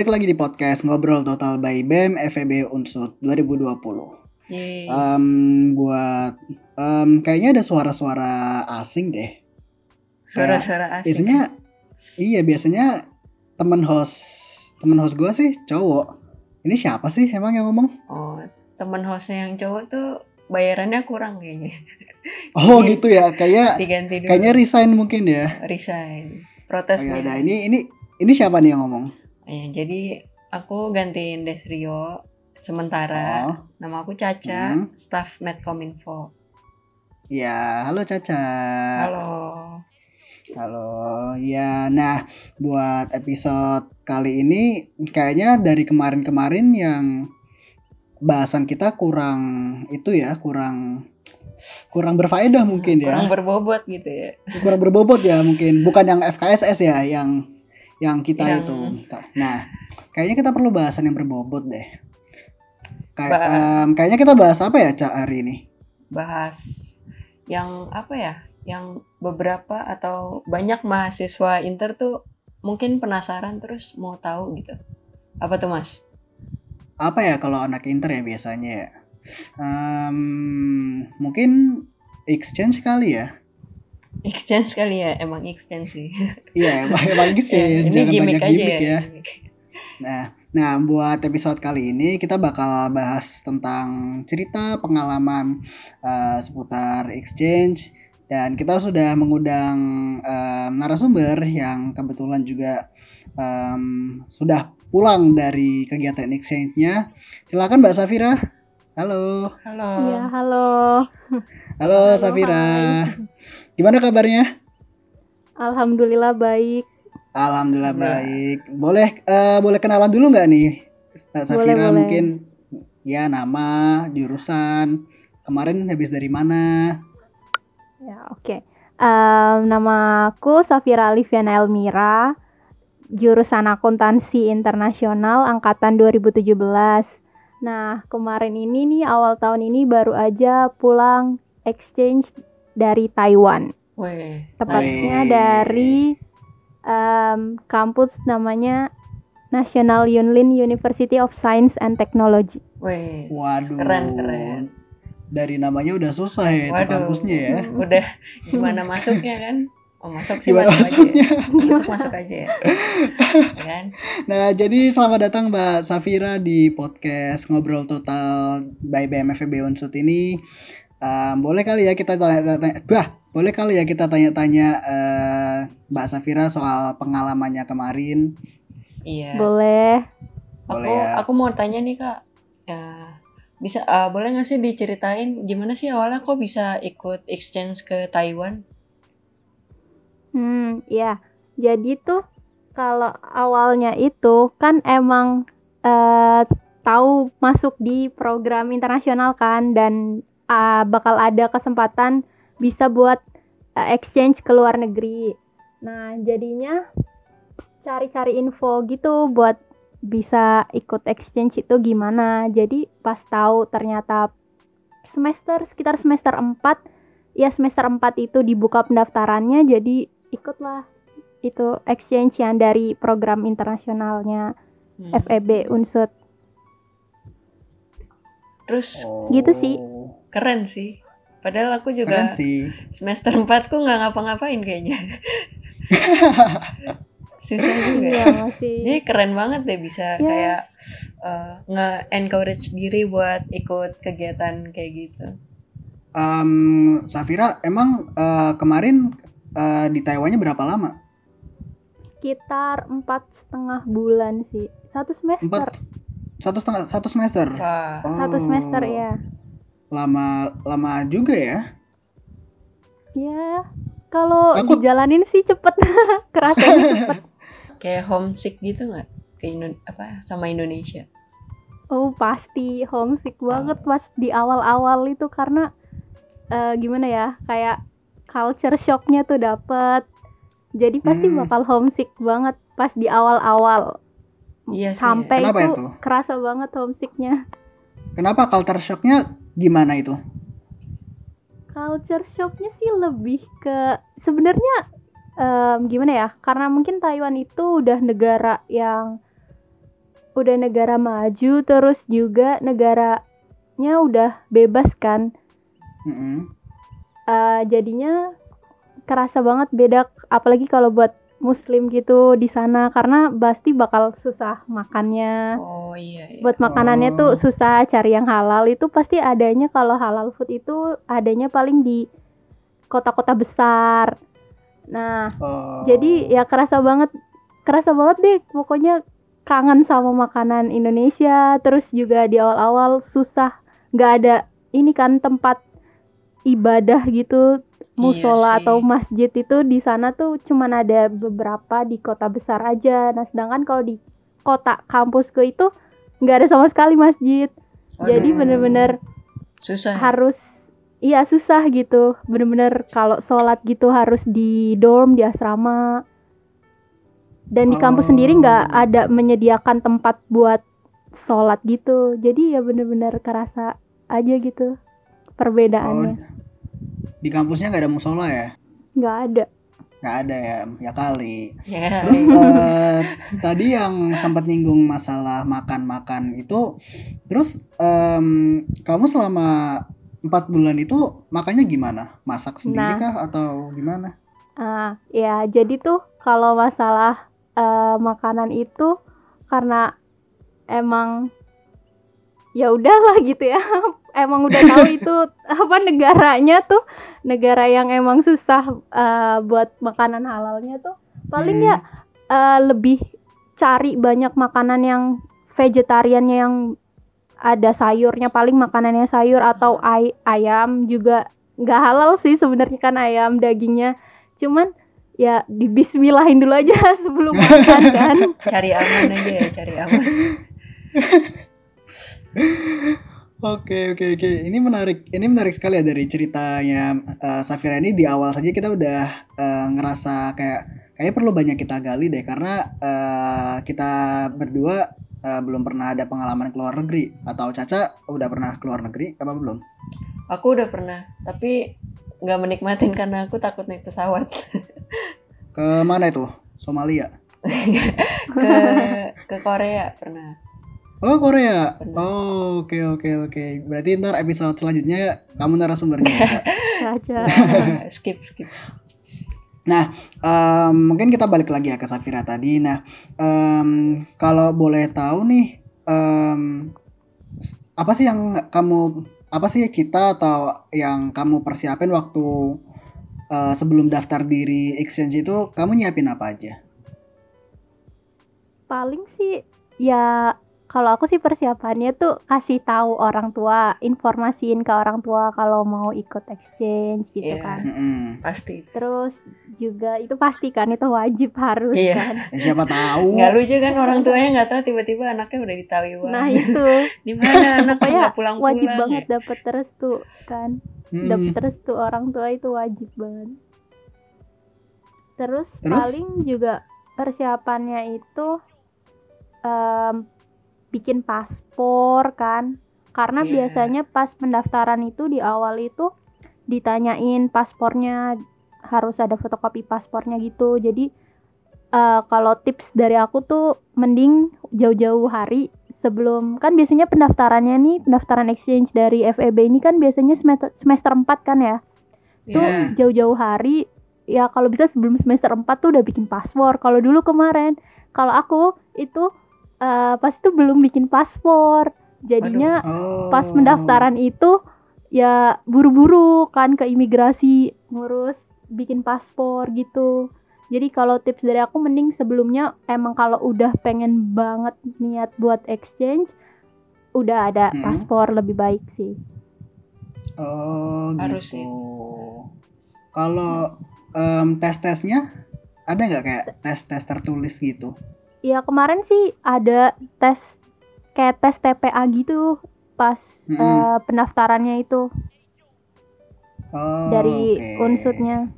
balik lagi di podcast Ngobrol Total by BEM FEB Unsur 2020. Yeay. Um, buat um, kayaknya ada suara-suara asing deh. Suara-suara asing. Biasanya iya biasanya temen host temen host gua sih cowok. Ini siapa sih emang yang ngomong? Oh, temen hostnya yang cowok tuh bayarannya kurang kayaknya. Oh gitu ya, kayak kayaknya resign mungkin ya. resign. Oh, Protes ya nih. udah, ini ini ini siapa nih yang ngomong? Ya, jadi aku gantiin Desrio sementara. Oh, Nama aku Caca, Hmm. staff Medcominfo. ya halo Caca. Halo. Halo, ya. Nah, buat episode kali ini kayaknya dari kemarin-kemarin yang bahasan kita kurang itu ya, kurang kurang berfaedah mungkin ya. Kurang berbobot gitu ya. Kurang berbobot ya mungkin. Bukan yang FKSS ya, yang yang kita Yang- itu. Nah, kayaknya kita perlu bahasan yang berbobot deh. Kayak Ba- em, kayaknya kita bahas apa ya, Cak, hari ini? Bahas yang apa ya? Yang beberapa atau banyak mahasiswa Inter tuh mungkin penasaran terus mau tahu gitu. Apa tuh, Mas? apa ya kalau anak inter ya biasanya ya Em, mungkin exchange kali ya Exchange kali ya, emang exchange sih. iya emang, emang exchange ini jangan gimmick banyak aja gimmick ya gimmick. nah nah buat episode kali ini kita bakal bahas tentang cerita pengalaman eh, seputar exchange dan kita sudah mengundang em, narasumber yang kebetulan juga em, sudah pulang dari kegiatan exchange-nya silakan Mbak Safira halo Halo. Iya, halo. Halo, Halo, Safira. hai. Gimana kabarnya? Alhamdulillah baik. Alhamdulillah Alhamdulillah. baik. Boleh eh, boleh kenalan dulu nggak nih? Safira boleh. mungkin ya nama, jurusan, kemarin habis dari mana? Ya, oke. Em, nama aku Safira Alifiana Elmira, jurusan akuntansi internasional angkatan 2017. Nah, kemarin ini nih awal tahun ini baru aja pulang exchange dari Taiwan. Weh. Tepatnya dari em, kampus namanya National Yunlin University of Science and Technology. Weh. Waduh. Keren keren. Dari namanya udah susah ya itu Waduh. kampusnya ya. Udah gimana masuknya kan? Oh masuk sih Gimana masuk masuknya? aja. ya. Masuk masuk aja ya. Ya kan? Nah, jadi selamat datang Mbak Safira di podcast Ngobrol Total by BMFB Unsut ini. Um, boleh kali ya kita tanya-tanya, bah, boleh kali ya kita tanya-tanya eh, Mbak Safira soal pengalamannya kemarin. Iya. Boleh. Boleh Aku ya. aku mau tanya nih kak. Ya, bisa eh, boleh nggak sih diceritain gimana sih awalnya kok bisa ikut exchange ke Taiwan? Hmm, ya. Jadi tuh kalau awalnya itu kan emang eh, tahu masuk di program internasional kan dan ah, bakal ada kesempatan bisa buat eh, exchange ke luar negeri. Nah, jadinya cari-cari info gitu buat bisa ikut exchange itu gimana. Jadi pas tahu ternyata semester sekitar semester 4 ya semester 4 itu dibuka pendaftarannya jadi ikutlah itu exchange yang dari program internasionalnya Hmm. FEB Unsut. Terus Gitu sih. keren sih. Padahal aku juga Keren sih. semester 4 ku nggak ngapa-ngapain kayaknya. Susah juga. Iya masih. Jadi keren banget deh bisa Ya. kayak eh, nge-encourage diri buat ikut kegiatan kayak gitu. Em, Safira, emang eh, kemarin eh, di Taiwannya berapa lama? Sekitar empat setengah bulan sih. Satu semester. Empat, satu setengah, satu semester. Wah, Satu semester Oh, ya. Lama, lama juga ya. Ya. Kalau Aku- dijalanin sih cepet. Kerasanya cepet. kayak homesick gitu nggak ke Indo apa sama Indonesia? Oh pasti homesick banget pas di awal-awal itu karena eh, gimana ya kayak culture shocknya tuh dapet jadi pasti Hmm. bakal homesick banget pas di awal-awal Iya sih. sampai Kenapa itu itu? kerasa banget homesicknya Kenapa culture shocknya gimana itu? culture shocknya sih lebih ke sebenarnya em, gimana ya karena mungkin Taiwan itu udah negara yang udah negara maju terus juga negaranya udah bebas kan Mm-mm. Eh, jadinya kerasa banget beda apalagi kalau buat muslim gitu di sana karena pasti bakal susah makannya Oh iya. iya. buat makanannya tuh Oh. susah cari yang halal itu pasti adanya kalau halal food itu adanya paling di kota-kota besar nah Oh. jadi ya kerasa banget kerasa banget deh pokoknya kangen sama makanan Indonesia terus juga di awal-awal susah nggak ada ini kan tempat ibadah gitu musola sih. atau masjid itu di sana tuh cuman ada beberapa di kota besar aja nah sedangkan kalau di kota kampusku itu nggak ada sama sekali masjid jadi Waduh. bener-bener susah. ya? harus iya susah gitu bener-bener kalau sholat gitu harus di dorm di asrama dan di kampus Oh. sendiri nggak ada menyediakan tempat buat sholat gitu jadi ya bener-bener kerasa aja gitu Oh, perbedaannya di kampusnya nggak ada musola ya? nggak ada Nggak ada ya, ya kali. Ya. Terus eh, tadi yang sempat nyinggung masalah makan-makan itu, terus em, kamu selama empat bulan itu makannya gimana? Masak sendiri Nah. kah atau gimana? Ah, ya jadi tuh kalau masalah eh, makanan itu karena emang ya udahlah gitu ya. emang udah tahu itu apa negaranya tuh negara yang emang susah eh, buat makanan halalnya tuh paling Hmm. ya eh, lebih cari banyak makanan yang vegetariannya yang ada sayurnya paling makanannya sayur atau ay- ayam juga nggak halal sih sebenarnya kan ayam dagingnya cuman ya dibismillahin dulu aja sebelum makan kan cari aman aja ya, cari aman. Oke oke oke ini menarik ini menarik sekali ya dari ceritanya eh, Safira ini di awal saja kita udah eh, ngerasa kayak kayaknya perlu banyak kita gali deh karena eh, kita berdua eh, belum pernah ada pengalaman ke luar negeri atau Caca udah pernah ke luar negeri apa belum? Aku udah pernah, tapi nggak menikmatin karena aku takut naik pesawat. Ke mana itu? Somalia. ke ke Korea pernah. Oh Korea. Pernah. Oh oke oke oke. Berarti ntar episode selanjutnya kamu narasumbernya. ya, aja Nah, skip skip. Em, mungkin kita balik lagi ya ke Safira tadi. Nah, em, kalau boleh tahu nih, em, apa sih yang kamu, apa sih kita atau yang kamu persiapin waktu eh, sebelum daftar diri exchange itu, kamu nyiapin apa aja? paling sih ya kalau aku sih persiapannya tuh kasih tahu orang tua informasiin ke orang tua kalau mau ikut exchange gitu Iya. kan Mm-mm. Pasti. terus juga itu pasti kan itu wajib harus Iya. kan Ya, siapa tahu. Nggak lucu kan orang tuanya nggak tahu tiba-tiba anaknya udah di Taiwan. nah itu di mana anak Pokoknya nggak pulang-pulang. wajib ya? banget dapet restu kan Mm-mm. dapet restu orang tua itu wajib banget terus, Terus? paling juga persiapannya itu em, bikin paspor kan karena Iya. biasanya pas pendaftaran itu di awal itu ditanyain paspornya harus ada fotokopi paspornya gitu jadi eh, kalau tips dari aku tuh mending jauh-jauh hari sebelum kan biasanya pendaftarannya nih pendaftaran exchange dari FEB ini kan biasanya semester semester 4 kan ya tuh Iya. jauh-jauh hari ya kalau bisa sebelum semester 4 tuh udah bikin paspor kalau dulu kemarin kalau aku itu eh, pas itu belum bikin paspor jadinya Oh. pas pendaftaran itu ya buru-buru kan ke imigrasi ngurus bikin paspor gitu jadi kalau tips dari aku mending sebelumnya emang kalau udah pengen banget niat buat exchange udah ada Hmm. paspor lebih baik sih Oh Harus gitu. Kalau em, tes-tesnya ada nggak kayak tes-tes tertulis gitu? Ya kemarin sih ada tes kayak tes TPA gitu pas Mm-mm. eh, pendaftarannya itu Oh, dari oke. unsutnya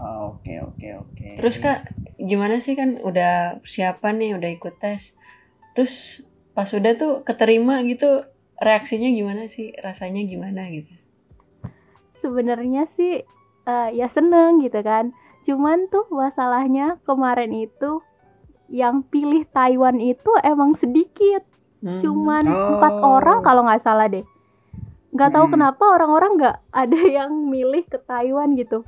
Oh, Oke oke oke. Terus kak, gimana sih kan udah persiapan nih, udah ikut tes. Terus pas udah tuh keterima gitu, reaksinya gimana sih? Rasanya gimana gitu? sebenarnya sih eh, ya seneng gitu kan cuman tuh masalahnya kemarin itu yang pilih Taiwan itu emang sedikit Hmm. cuman Oh. empat orang kalau nggak salah deh nggak tahu Hmm. kenapa orang-orang nggak ada yang milih ke Taiwan gitu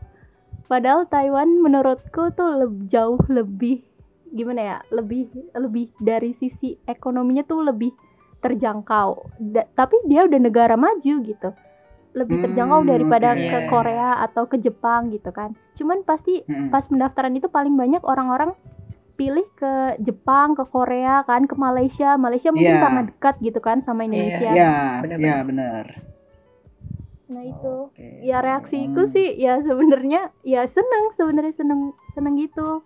padahal Taiwan menurutku tuh leb- jauh lebih gimana ya lebih lebih dari sisi ekonominya tuh lebih terjangkau Da- tapi dia udah negara maju gitu lebih Hmm, terjangkau daripada oke. ke Iya. Korea atau ke Jepang gitu kan cuman pasti Mm-mm. pas pendaftaran itu paling banyak orang-orang pilih ke Jepang, ke Korea kan, ke Malaysia. Malaysia mungkin Iya. karena dekat gitu kan sama Indonesia. Ya, Benar-benar. ya benar. Nah itu. Oke. Ya reaksiku Hmm. sih ya sebenarnya ya seneng sebenarnya seneng seneng gitu.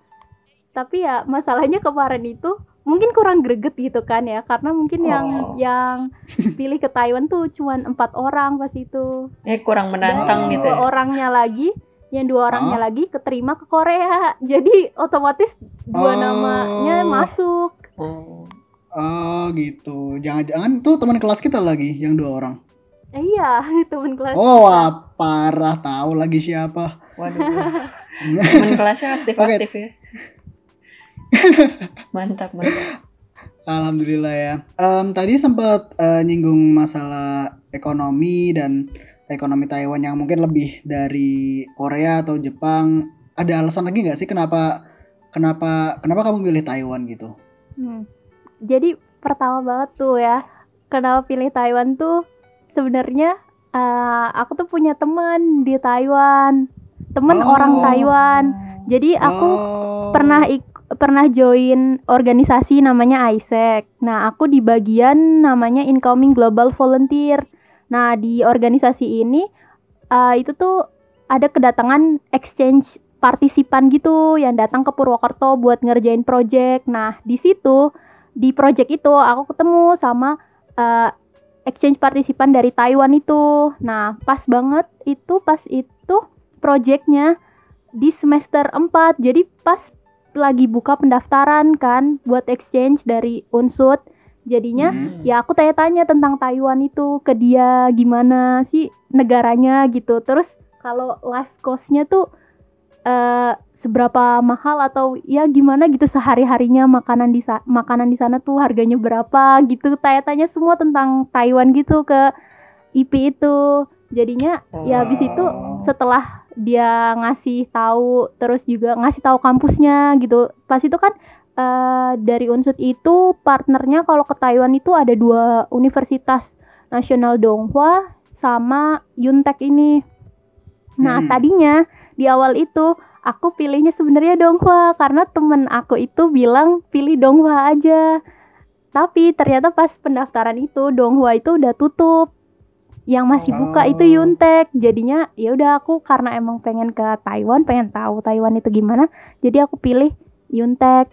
Tapi ya masalahnya kemarin itu mungkin kurang greget gitu kan ya karena mungkin yang Oh. yang pilih ke Taiwan tuh cuman empat orang pas itu Eh kurang dan menantang Oh. gitu. dua ya. orangnya lagi yang dua orangnya Oh. lagi keterima ke Korea jadi otomatis dua Oh. namanya masuk Oh. Oh gitu. Jangan-jangan tuh teman kelas kita lagi yang dua orang. Eh, iya temen kelas Oh, wah, parah tahu lagi siapa. Waduh. Teman kelasnya aktif-aktif ya. mantap, mantap. Alhamdulillah ya. Em, tadi sempat eh, nyinggung masalah ekonomi dan ekonomi Taiwan yang mungkin lebih dari Korea atau Jepang. Ada alasan lagi nggak sih kenapa kenapa kenapa kamu pilih Taiwan gitu? Hmm. Jadi pertama banget tuh ya, kenapa pilih Taiwan tuh sebenarnya eh, aku tuh punya temen di Taiwan, temen Oh. orang Taiwan. Jadi aku Oh. pernah ik pernah join organisasi namanya ISEC. Nah, aku di bagian namanya Incoming Global Volunteer. Nah, di organisasi ini eh, itu tuh ada kedatangan exchange partisipan gitu yang datang ke Purwokerto buat ngerjain project. Nah, di situ di project itu aku ketemu sama eh, exchange partisipan dari Taiwan itu. Nah, pas banget itu pas itu projectnya di semester 4. Jadi pas lagi buka pendaftaran kan buat exchange dari Unsud. Jadinya Hmm. ya aku tanya-tanya tentang Taiwan itu ke dia gimana sih negaranya gitu. Terus kalau life cost-nya tuh eh seberapa mahal atau ya gimana gitu sehari-harinya makanan di makanan di sana tuh harganya berapa gitu. Tanya-tanya semua tentang Taiwan gitu ke IP itu. Jadinya ya habis itu Oh. setelah dia ngasih tahu terus juga ngasih tahu kampusnya gitu pas itu kan eh, dari unsur itu partnernya kalau ke Taiwan itu ada dua universitas nasional Donghua sama Yuntek ini. Nah Hmm. tadinya di awal itu aku pilihnya sebenarnya Donghua karena temen aku itu bilang pilih Donghua aja. Tapi ternyata pas pendaftaran itu Donghua itu udah tutup. Yang masih buka itu Oh. Yuntek jadinya ya udah aku karena emang pengen ke Taiwan pengen tahu Taiwan itu gimana jadi aku pilih Yuntek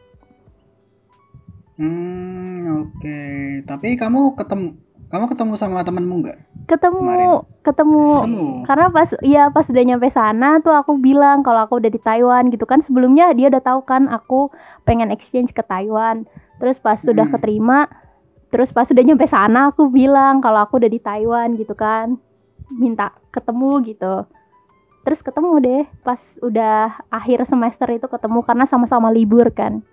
Hmm, oke. Tapi kamu ketemu kamu ketemu sama temenmu nggak? ketemu Kemarin. ketemu Ketemu. karena pas ya pas udah nyampe sana tuh aku bilang kalau aku udah di Taiwan gitu kan sebelumnya dia udah tahu kan aku pengen exchange ke Taiwan terus pas sudah Mm. keterima terus pas udah nyampe sana aku bilang kalau aku udah di Taiwan gitu kan minta ketemu gitu terus ketemu deh pas udah akhir semester itu ketemu karena sama-sama libur kan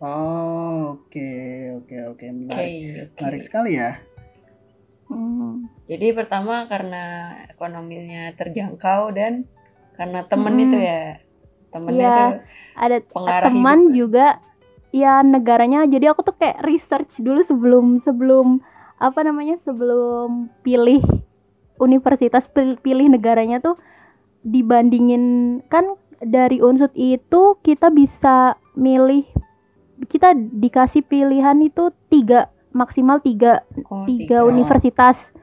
Oh, oke, oke, oke. Menarik. sekali ya. Hmm. Jadi pertama karena ekonominya terjangkau dan karena temen Mm-mm. itu ya. Temennya Iya. tuh ada pengarah teman hidup. juga ya negaranya jadi aku tuh kayak research dulu sebelum sebelum apa namanya sebelum pilih universitas pil- pilih negaranya tuh dibandingin kan dari unsur itu kita bisa milih kita dikasih pilihan itu tiga maksimal tiga Oh, tiga tiga. universitas.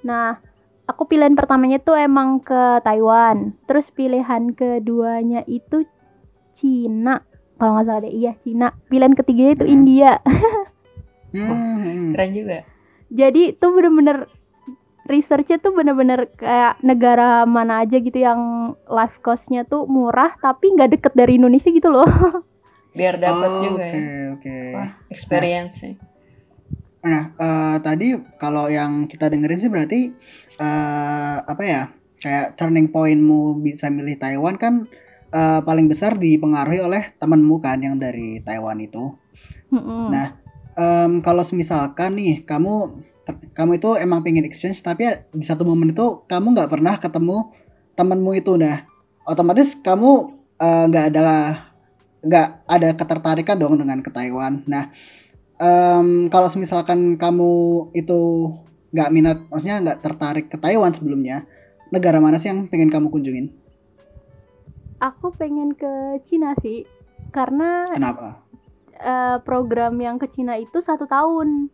Nah, aku pilihan pertamanya tuh emang ke Taiwan. Terus pilihan keduanya itu Cina. Kalau nggak salah deh, iya Cina. Pilihan ketiganya itu Hmm. India. Hmm, Keren juga. Jadi tuh bener-bener researchnya tuh bener-bener kayak negara mana aja gitu yang life cost-nya tuh murah tapi nggak deket dari Indonesia gitu loh. Biar dapat Oh, juga Oke, ya. oke. Wah, experience sih. Nah, eh, tadi kalau yang kita dengerin sih berarti eh, apa ya? Kayak turning pointmu bisa milih Taiwan kan eh, paling besar dipengaruhi oleh temanmu kan yang dari Taiwan itu. Mm-mm. Nah, em, kalau misalkan nih kamu kamu itu emang pengen exchange tapi ya di satu momen itu kamu nggak pernah ketemu temanmu itu nah otomatis kamu eh, nggak ada nggak ada ketertarikan dong dengan ke Taiwan nah em, kalau misalkan kamu itu nggak minat maksudnya nggak tertarik ke Taiwan sebelumnya negara mana sih yang pengen kamu kunjungin Aku pengen ke Cina sih, karena kenapa eh, program yang ke Cina itu satu tahun.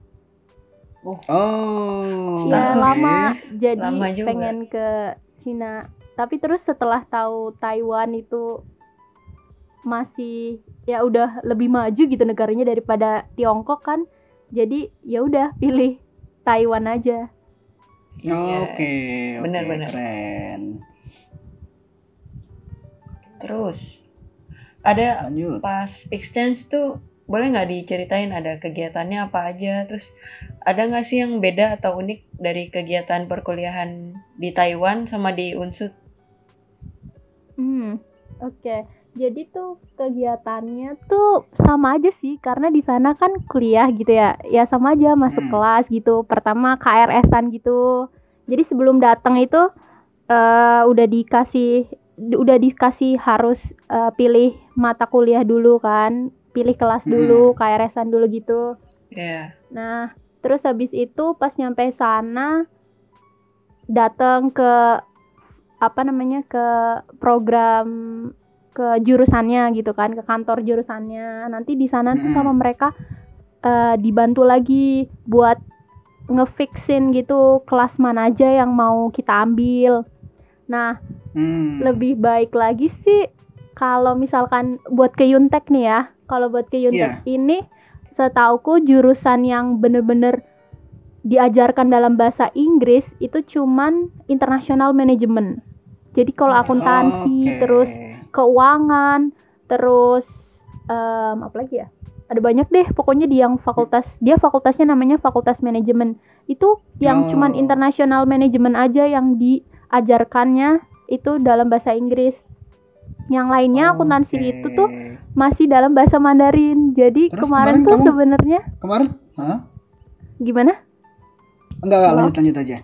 oh Setahun, Ya oke. lama, jadi Lama juga. pengen ke Cina. Tapi terus setelah tahu Taiwan itu masih ya udah lebih maju gitu negaranya daripada Tiongkok kan. Jadi ya udah pilih Taiwan aja. Iya. Oke, oke, Benar-benar. keren. Terus ada Lanjut. pas exchange tuh boleh nggak diceritain ada kegiatannya apa aja terus ada nggak sih yang beda atau unik dari kegiatan perkuliahan di Taiwan sama di Unsud? Hmm, oke. Jadi tuh kegiatannya tuh sama aja sih karena di sana kan kuliah gitu ya. Ya sama aja masuk Hmm. kelas gitu. Pertama KRS-an gitu. Jadi sebelum datang itu eh udah dikasih udah dikasih harus eh, pilih mata kuliah dulu kan. Pilih kelas dulu, KRS-an dulu gitu. Ya, Nah, terus habis itu pas nyampe sana datang ke apa namanya ke program ke jurusannya gitu kan, ke kantor jurusannya. Nanti di sana tuh sama mereka eh, dibantu lagi buat ngefixin gitu kelas mana aja yang mau kita ambil. Nah, Hmm. lebih baik lagi sih kalau misalkan buat ke Yuntek nih ya. Kalau buat ke Yuntek ini setauku jurusan yang bener-bener diajarkan dalam bahasa Inggris itu cuman international management. Jadi kalau akuntansi, Oke. terus keuangan, terus em, apa lagi ya? Ada banyak deh pokoknya di yang fakultas dia fakultasnya namanya fakultas manajemen. Itu yang cuman Oh. international management aja yang diajarkannya itu dalam bahasa Inggris. Yang lainnya akuntansi Oke. itu tuh masih dalam bahasa Mandarin. Jadi Terus kemarin, kemarin tuh sebenarnya kemarin, Hah? gimana? enggak enggak lanjut lanjut aja.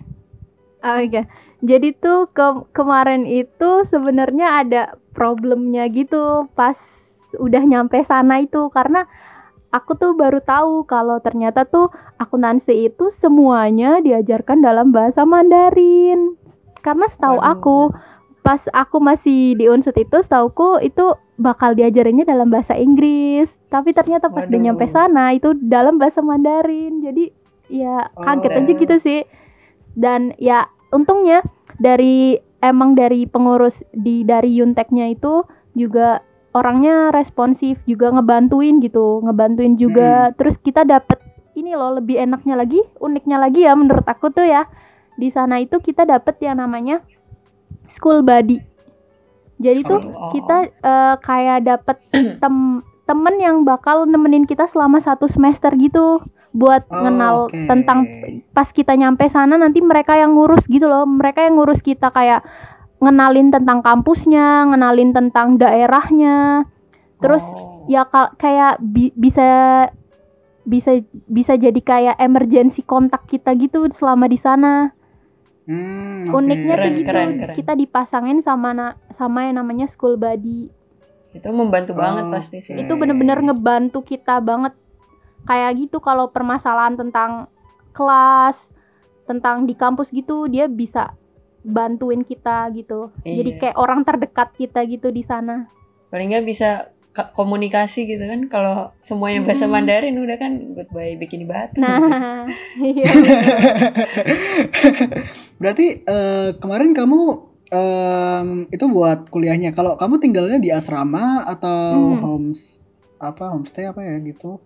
Oke. Jadi tuh ke- kemarin itu sebenarnya ada problemnya gitu pas udah nyampe sana itu karena aku tuh baru tahu kalau ternyata tuh akuntansi itu semuanya diajarkan dalam bahasa Mandarin. Karena setahu Waduh. aku pas aku masih di itu setauku itu bakal diajarinnya dalam bahasa Inggris. Tapi ternyata pas udah Waduh. nyampe sana itu dalam bahasa Mandarin. Jadi ya kaget Oh. aja gitu sih. Dan ya untungnya dari emang dari pengurus di dari Yunteknya itu juga orangnya responsif juga ngebantuin gitu, ngebantuin juga. Terus kita dapet ini loh lebih enaknya lagi, uniknya lagi ya menurut aku tuh ya. Di sana itu kita dapet yang namanya school buddy. Jadi tuh kita eh, kayak dapet tem temen yang bakal nemenin kita selama satu semester gitu buat Oh, ngenal oke. tentang pas kita nyampe sana nanti mereka yang ngurus gitu loh mereka yang ngurus kita kayak ngenalin tentang kampusnya ngenalin tentang daerahnya terus Oh. ya kayak bi- bisa bisa bisa jadi kayak emergency kontak kita gitu selama di sana Hmm, oke. uniknya tuh Keren, gitu keren, keren. kita dipasangin sama na- sama yang namanya school buddy itu membantu banget Oh, pasti sih. itu bener-bener ngebantu kita banget kayak gitu kalau permasalahan tentang kelas tentang di kampus gitu dia bisa bantuin kita gitu jadi Iya. kayak orang terdekat kita gitu di sana Paling nggak bisa ka- komunikasi gitu kan kalau semuanya bahasa. Mandarin udah kan goodbye bikini batu. nah iya Berarti eh, kemarin kamu em, itu buat kuliahnya. Kalau kamu tinggalnya di asrama atau Hmm. homes apa homestay apa ya gitu?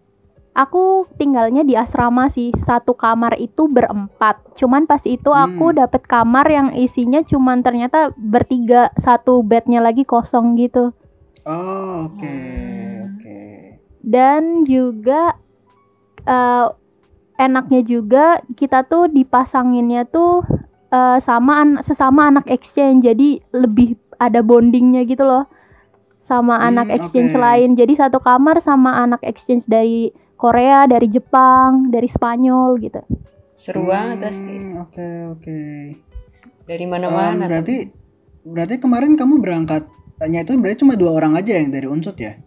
Aku tinggalnya di asrama sih satu kamar itu berempat cuman pas itu aku Hmm. dapet kamar yang isinya cuman ternyata bertiga satu bednya lagi kosong gitu Oh, oke, Hmm. oke. dan juga eh, enaknya juga kita tuh dipasanginnya tuh eh, sama an- sesama anak exchange jadi lebih ada bondingnya gitu loh sama Hmm, anak exchange oke. lain. Jadi satu kamar sama anak exchange dari Korea, dari Jepang, dari Spanyol gitu. Seru banget pasti. Hmm, Oke oke. Dari Em, mana-mana. tuh. berarti berarti kemarin kamu berangkatnya itu berarti cuma dua orang aja yang dari unsut ya?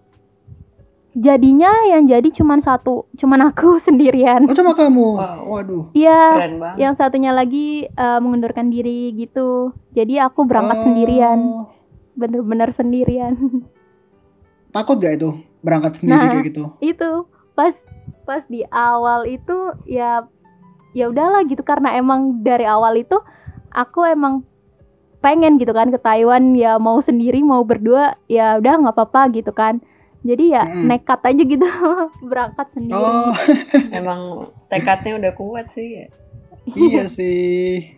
Jadinya yang jadi cuman satu, cuman aku sendirian. Oh cuma kamu. Wow. Waduh. Iya, yang satunya lagi eh, mengundurkan diri gitu. Jadi aku berangkat Oh, sendirian, bener-bener sendirian. Takut gak itu berangkat sendiri Nah. kayak gitu? itu pas pas di awal itu ya ya udahlah gitu karena emang dari awal itu aku emang pengen gitu kan ke Taiwan ya mau sendiri mau berdua ya udah nggak apa-apa gitu kan jadi ya Mm-mm. nekat aja gitu berangkat sendiri Oh Emang tekadnya udah kuat sih ya. iya sih.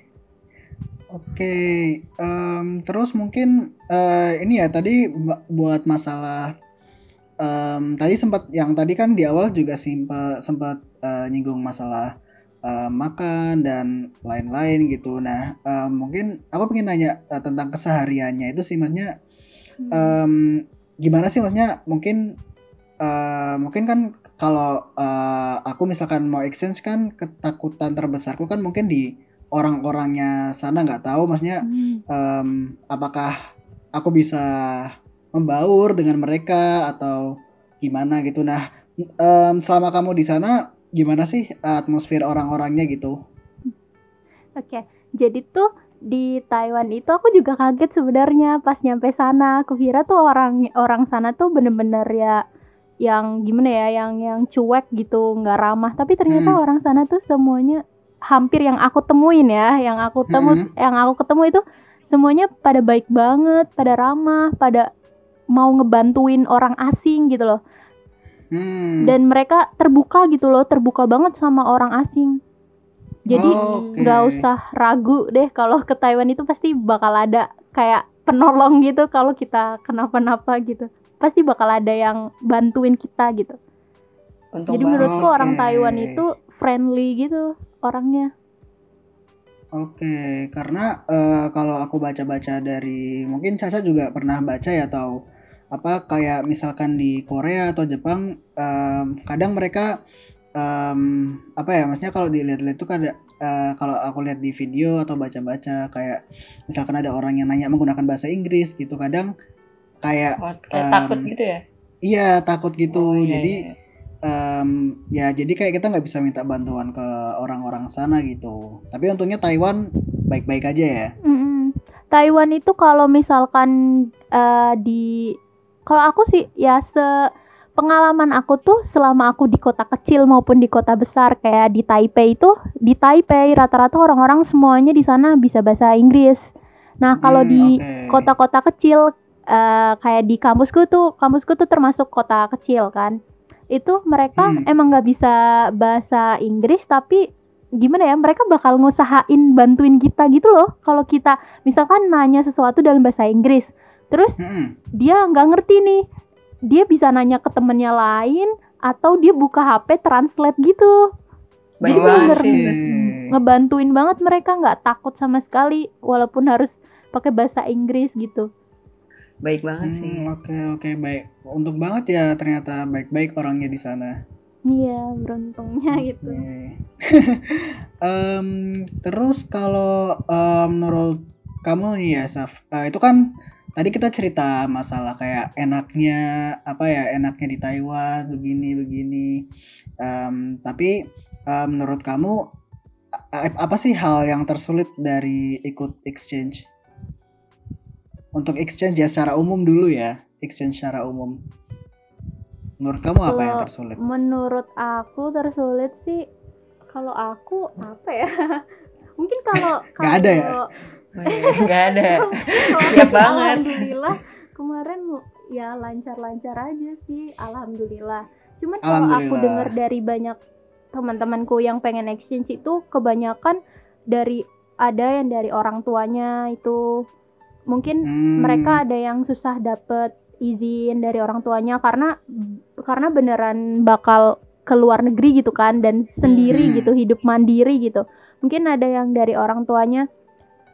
Oke, em, terus mungkin eh, ini ya tadi buat masalah em, tadi sempat yang tadi kan di awal juga sempat sempat eh, nyinggung masalah eh, makan dan lain-lain gitu. Nah, em, mungkin aku pengen nanya eh, tentang kesehariannya itu sih maksudnya Hmm. em, gimana sih maksudnya mungkin eh, mungkin kan kalau eh, aku misalkan mau exchange kan ketakutan terbesarku kan mungkin di orang-orangnya sana nggak tahu maksudnya Hmm. em, apakah aku bisa membaur dengan mereka atau gimana gitu nah em, selama kamu di sana gimana sih atmosfer orang-orangnya gitu Oke, jadi tuh di Taiwan itu aku juga kaget sebenarnya pas nyampe sana. Aku kira tuh orang orang sana tuh bener-bener ya yang gimana ya, yang yang cuek gitu, nggak ramah. Tapi ternyata Hmm. orang sana tuh semuanya hampir yang aku temuin ya, yang aku temu, Hmm. yang aku ketemu itu semuanya pada baik banget, pada ramah, pada mau ngebantuin orang asing gitu loh. hmm. Dan mereka terbuka gitu loh, terbuka banget sama orang asing. Jadi Oke. nggak usah ragu deh kalau ke Taiwan itu pasti bakal ada kayak penolong gitu kalau kita kenapa-napa gitu pasti bakal ada yang bantuin kita gitu Untung jadi banget. menurutku orang Oke. Taiwan itu friendly gitu orangnya Oke, karena eh, kalau aku baca-baca dari mungkin Caca juga pernah baca ya atau apa kayak misalkan di Korea atau Jepang em, kadang mereka em, apa ya maksudnya kalau dilihat-lihat tuh kada eh, kalau aku lihat di video atau baca-baca kayak misalkan ada orang yang nanya menggunakan bahasa Inggris gitu kadang kayak Oh, kayak em, takut gitu ya. iya takut gitu Oh, iya, jadi iya. em, ya jadi kayak kita nggak bisa minta bantuan ke orang-orang sana gitu tapi untungnya Taiwan baik-baik aja ya Mm-mm. Taiwan itu kalau misalkan eh, di kalau aku sih ya se pengalaman aku tuh selama aku di kota kecil maupun di kota besar kayak di Taipei itu di Taipei rata-rata orang-orang semuanya di sana bisa bahasa Inggris. Nah kalau Hmm, di kota-kota kecil eh, kayak di kampusku tuh kampusku tuh termasuk kota kecil kan itu mereka Hmm. emang nggak bisa bahasa Inggris tapi gimana ya mereka bakal ngusahain bantuin kita gitu loh kalau kita misalkan nanya sesuatu dalam bahasa Inggris terus Mm-mm. dia nggak ngerti nih dia bisa nanya ke temennya lain atau dia buka HP translate gitu Baik Jadi banget bener- sih. Ngebantuin banget mereka nggak takut sama sekali walaupun harus pakai bahasa Inggris gitu Baik banget sih. Hmm, Oke oke baik. Untuk banget ya ternyata baik-baik orangnya di sana. iya beruntungnya gitu Oke. Em, terus kalau em, menurut kamu nih ya Saf, eh, itu kan tadi kita cerita masalah kayak enaknya apa ya enaknya di Taiwan begini begini. Em, tapi em, menurut kamu apa sih hal yang tersulit dari ikut exchange? Untuk exchange ya secara umum dulu ya, exchange secara umum. Menurut kamu apa yang tersulit? menurut aku tersulit sih kalau aku apa ya mungkin kalau Nggak ada ya? Nggak ada. Siap banget. alhamdulillah kemarin ya lancar-lancar aja sih alhamdulillah cuman kalau aku dengar dari banyak teman-temanku yang pengen exchange itu kebanyakan dari ada yang dari orang tuanya itu mungkin Hmm. mereka ada yang susah dapet izin dari orang tuanya karena karena beneran bakal ke luar negeri gitu kan dan sendiri Hmm. gitu hidup mandiri gitu mungkin ada yang dari orang tuanya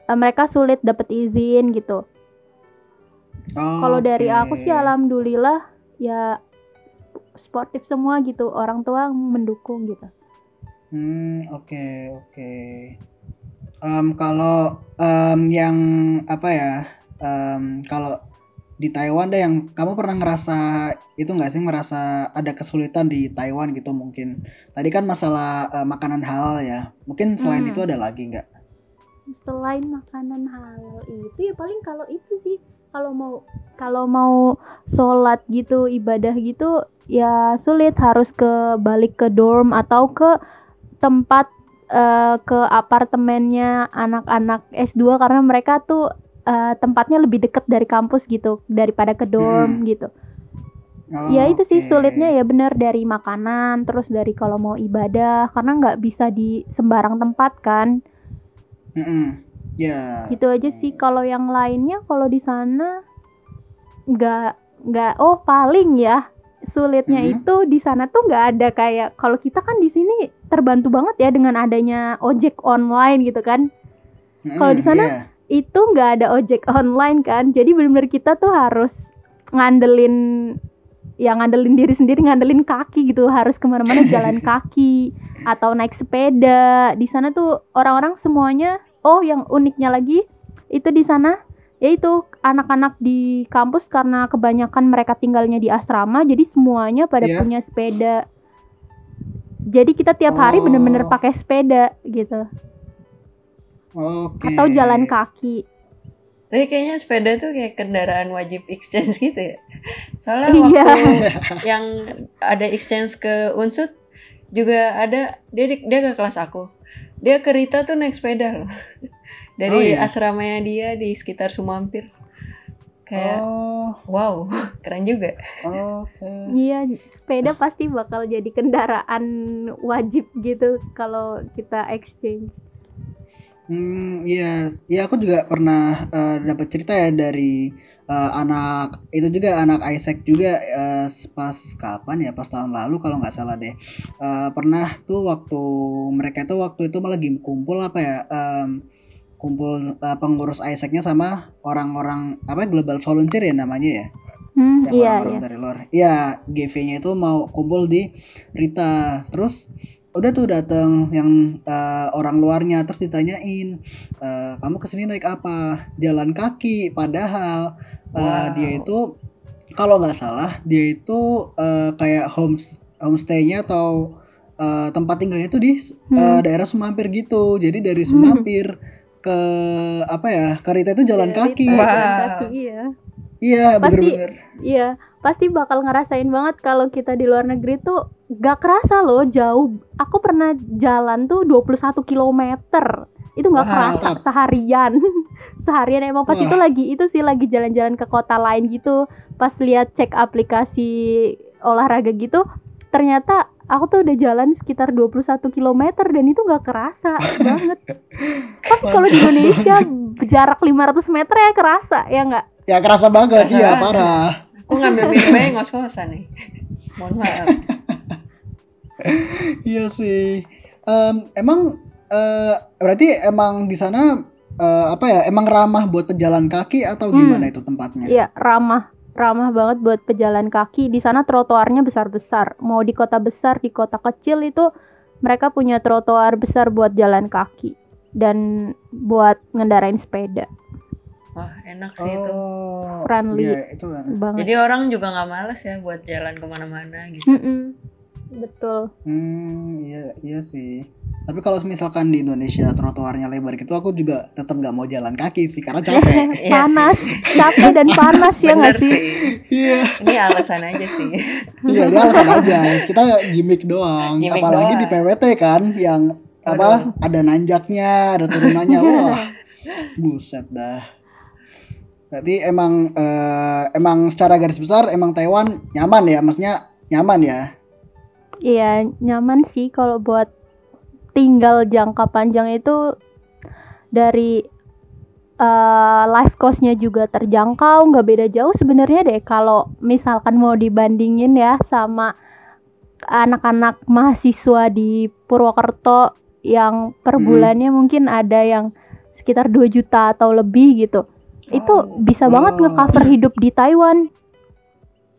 eh, mereka sulit dapet izin gitu Oh, Kalau dari oke. aku sih alhamdulillah ya sp- sportif semua gitu. Orang tua mendukung gitu. Hmm, oke, oke. Em, kalau em, yang apa ya? em, kalau di Taiwan deh yang kamu pernah ngerasa itu nggak sih merasa ada kesulitan di Taiwan gitu mungkin. Tadi kan masalah eh, makanan halal ya. Mungkin selain Hmm. itu ada lagi nggak? Selain makanan halal itu ya paling kalau itu sih kalau mau kalau mau sholat gitu ibadah gitu ya sulit harus ke balik ke dorm atau ke tempat eh, ke apartemennya anak-anak S2 karena mereka tuh eh, tempatnya lebih deket dari kampus gitu daripada ke dorm gitu. Oh, ya itu sih sulitnya ya bener dari makanan terus dari kalau mau ibadah karena nggak bisa di sembarang tempat kan. Mm-mm. Ya. gitu aja sih kalau yang lainnya kalau di sana nggak nggak oh paling ya sulitnya Mhm. itu di sana tuh nggak ada kayak kalau kita kan di sini terbantu banget ya dengan adanya ojek online gitu kan kalau di sana, iya. itu nggak ada ojek online kan jadi benar-benar kita tuh harus ngandelin ya ngandelin diri sendiri ngandelin kaki gitu harus ke mana-mana jalan kaki atau naik sepeda di sana tuh orang-orang semuanya oh yang uniknya lagi itu di sana yaitu anak-anak di kampus karena kebanyakan mereka tinggalnya di asrama jadi semuanya pada Iya. punya sepeda jadi kita tiap hari bener-bener Oh. pakai sepeda gitu Oke. atau jalan kaki Tapi kayaknya sepeda tuh kayak kendaraan wajib exchange gitu ya. Soalnya Iya. waktu yang ada exchange ke Unsut juga ada dia di- dia ke kelas aku. Dia ke Rita tuh naik sepeda loh. Dari Oh, iya? asramanya dia di sekitar Sumampir. Kayak Oh, wow, keren juga. oke. Iya, sepeda pasti bakal jadi kendaraan wajib gitu kalau kita exchange. Hmm, iya, iya aku juga pernah eh, dapat cerita ya dari eh, anak itu juga anak Isaac juga eh, pas kapan ya pas tahun lalu kalau nggak salah deh Eh, pernah tuh waktu mereka tuh waktu itu malah lagi kumpul apa ya em, kumpul eh, pengurus Isaacnya sama orang-orang apa global volunteer ya namanya ya Hmm, yang iya, orang-orang iya. dari luar. Iya, GV-nya itu mau kumpul di Rita. Terus udah tuh datang yang eh, orang luarnya terus ditanyain, "Eh, kamu ke sini naik apa? Jalan kaki. Padahal eh, Wow. dia itu kalau nggak salah dia itu eh, kayak homes homestay-nya atau eh, tempat tinggalnya itu di Hmm. daerah Sumampir gitu. Jadi dari Sumampir ke apa ya? Ke Rita itu jalan Dari kaki. tas, jalan Wow. kaki, iya. Iya, Pasti- bener-bener. Iya, pasti bakal ngerasain banget kalau kita di luar negeri tuh gak kerasa loh jauh. Aku pernah jalan tuh 21 km. Itu nggak Wow. kerasa seharian. seharian emang pas Wah. itu lagi itu sih lagi jalan-jalan ke kota lain gitu. Pas lihat cek aplikasi olahraga gitu, ternyata aku tuh udah jalan sekitar 21 km dan itu nggak kerasa banget. Tapi kalau di Indonesia jarak 500 meter ya kerasa ya nggak? Ya kerasa banget, Kerasa iya banget. parah. Aku ngambil minum aja ngos-ngosan nih. Mohon maaf. Iya sih. Em, emang eh, berarti emang di sana eh, apa ya? Emang ramah buat pejalan kaki atau Hmm. gimana itu tempatnya? Iya, ramah. Ramah banget buat pejalan kaki. Di sana trotoarnya besar-besar. Mau di kota besar, di kota kecil itu mereka punya trotoar besar buat jalan kaki dan buat ngendarain sepeda. Wah, enak sih itu. Oh, Friendly. Iya, itu kan. Banget. Jadi orang juga nggak males ya buat jalan ke mana-mana gitu. Mm-mm. Betul. Hmm, iya, iya sih. Tapi kalau misalkan di Indonesia trotoarnya lebar gitu, aku juga tetap nggak mau jalan kaki sih karena capek. Iya panas, capek dan panas ya nggak sih? Iya, Ini alasan aja sih. iya dia alasan aja. Kita gimmick doang. Gimmick Apalagi doang. di PWT kan, yang apa? Ada nanjaknya, ada turunannya. Wah, buset dah. Berarti emang eh, emang secara garis besar emang Taiwan nyaman ya, maksudnya nyaman ya. Iya, nyaman sih kalau buat tinggal jangka panjang itu dari eh, life cost-nya juga terjangkau, nggak beda jauh sebenarnya deh kalau misalkan mau dibandingin ya sama anak-anak mahasiswa di Purwokerto yang per Hmm. bulannya mungkin ada yang sekitar 2 juta atau lebih gitu. itu Oh. bisa banget Oh. nge-cover hidup di Taiwan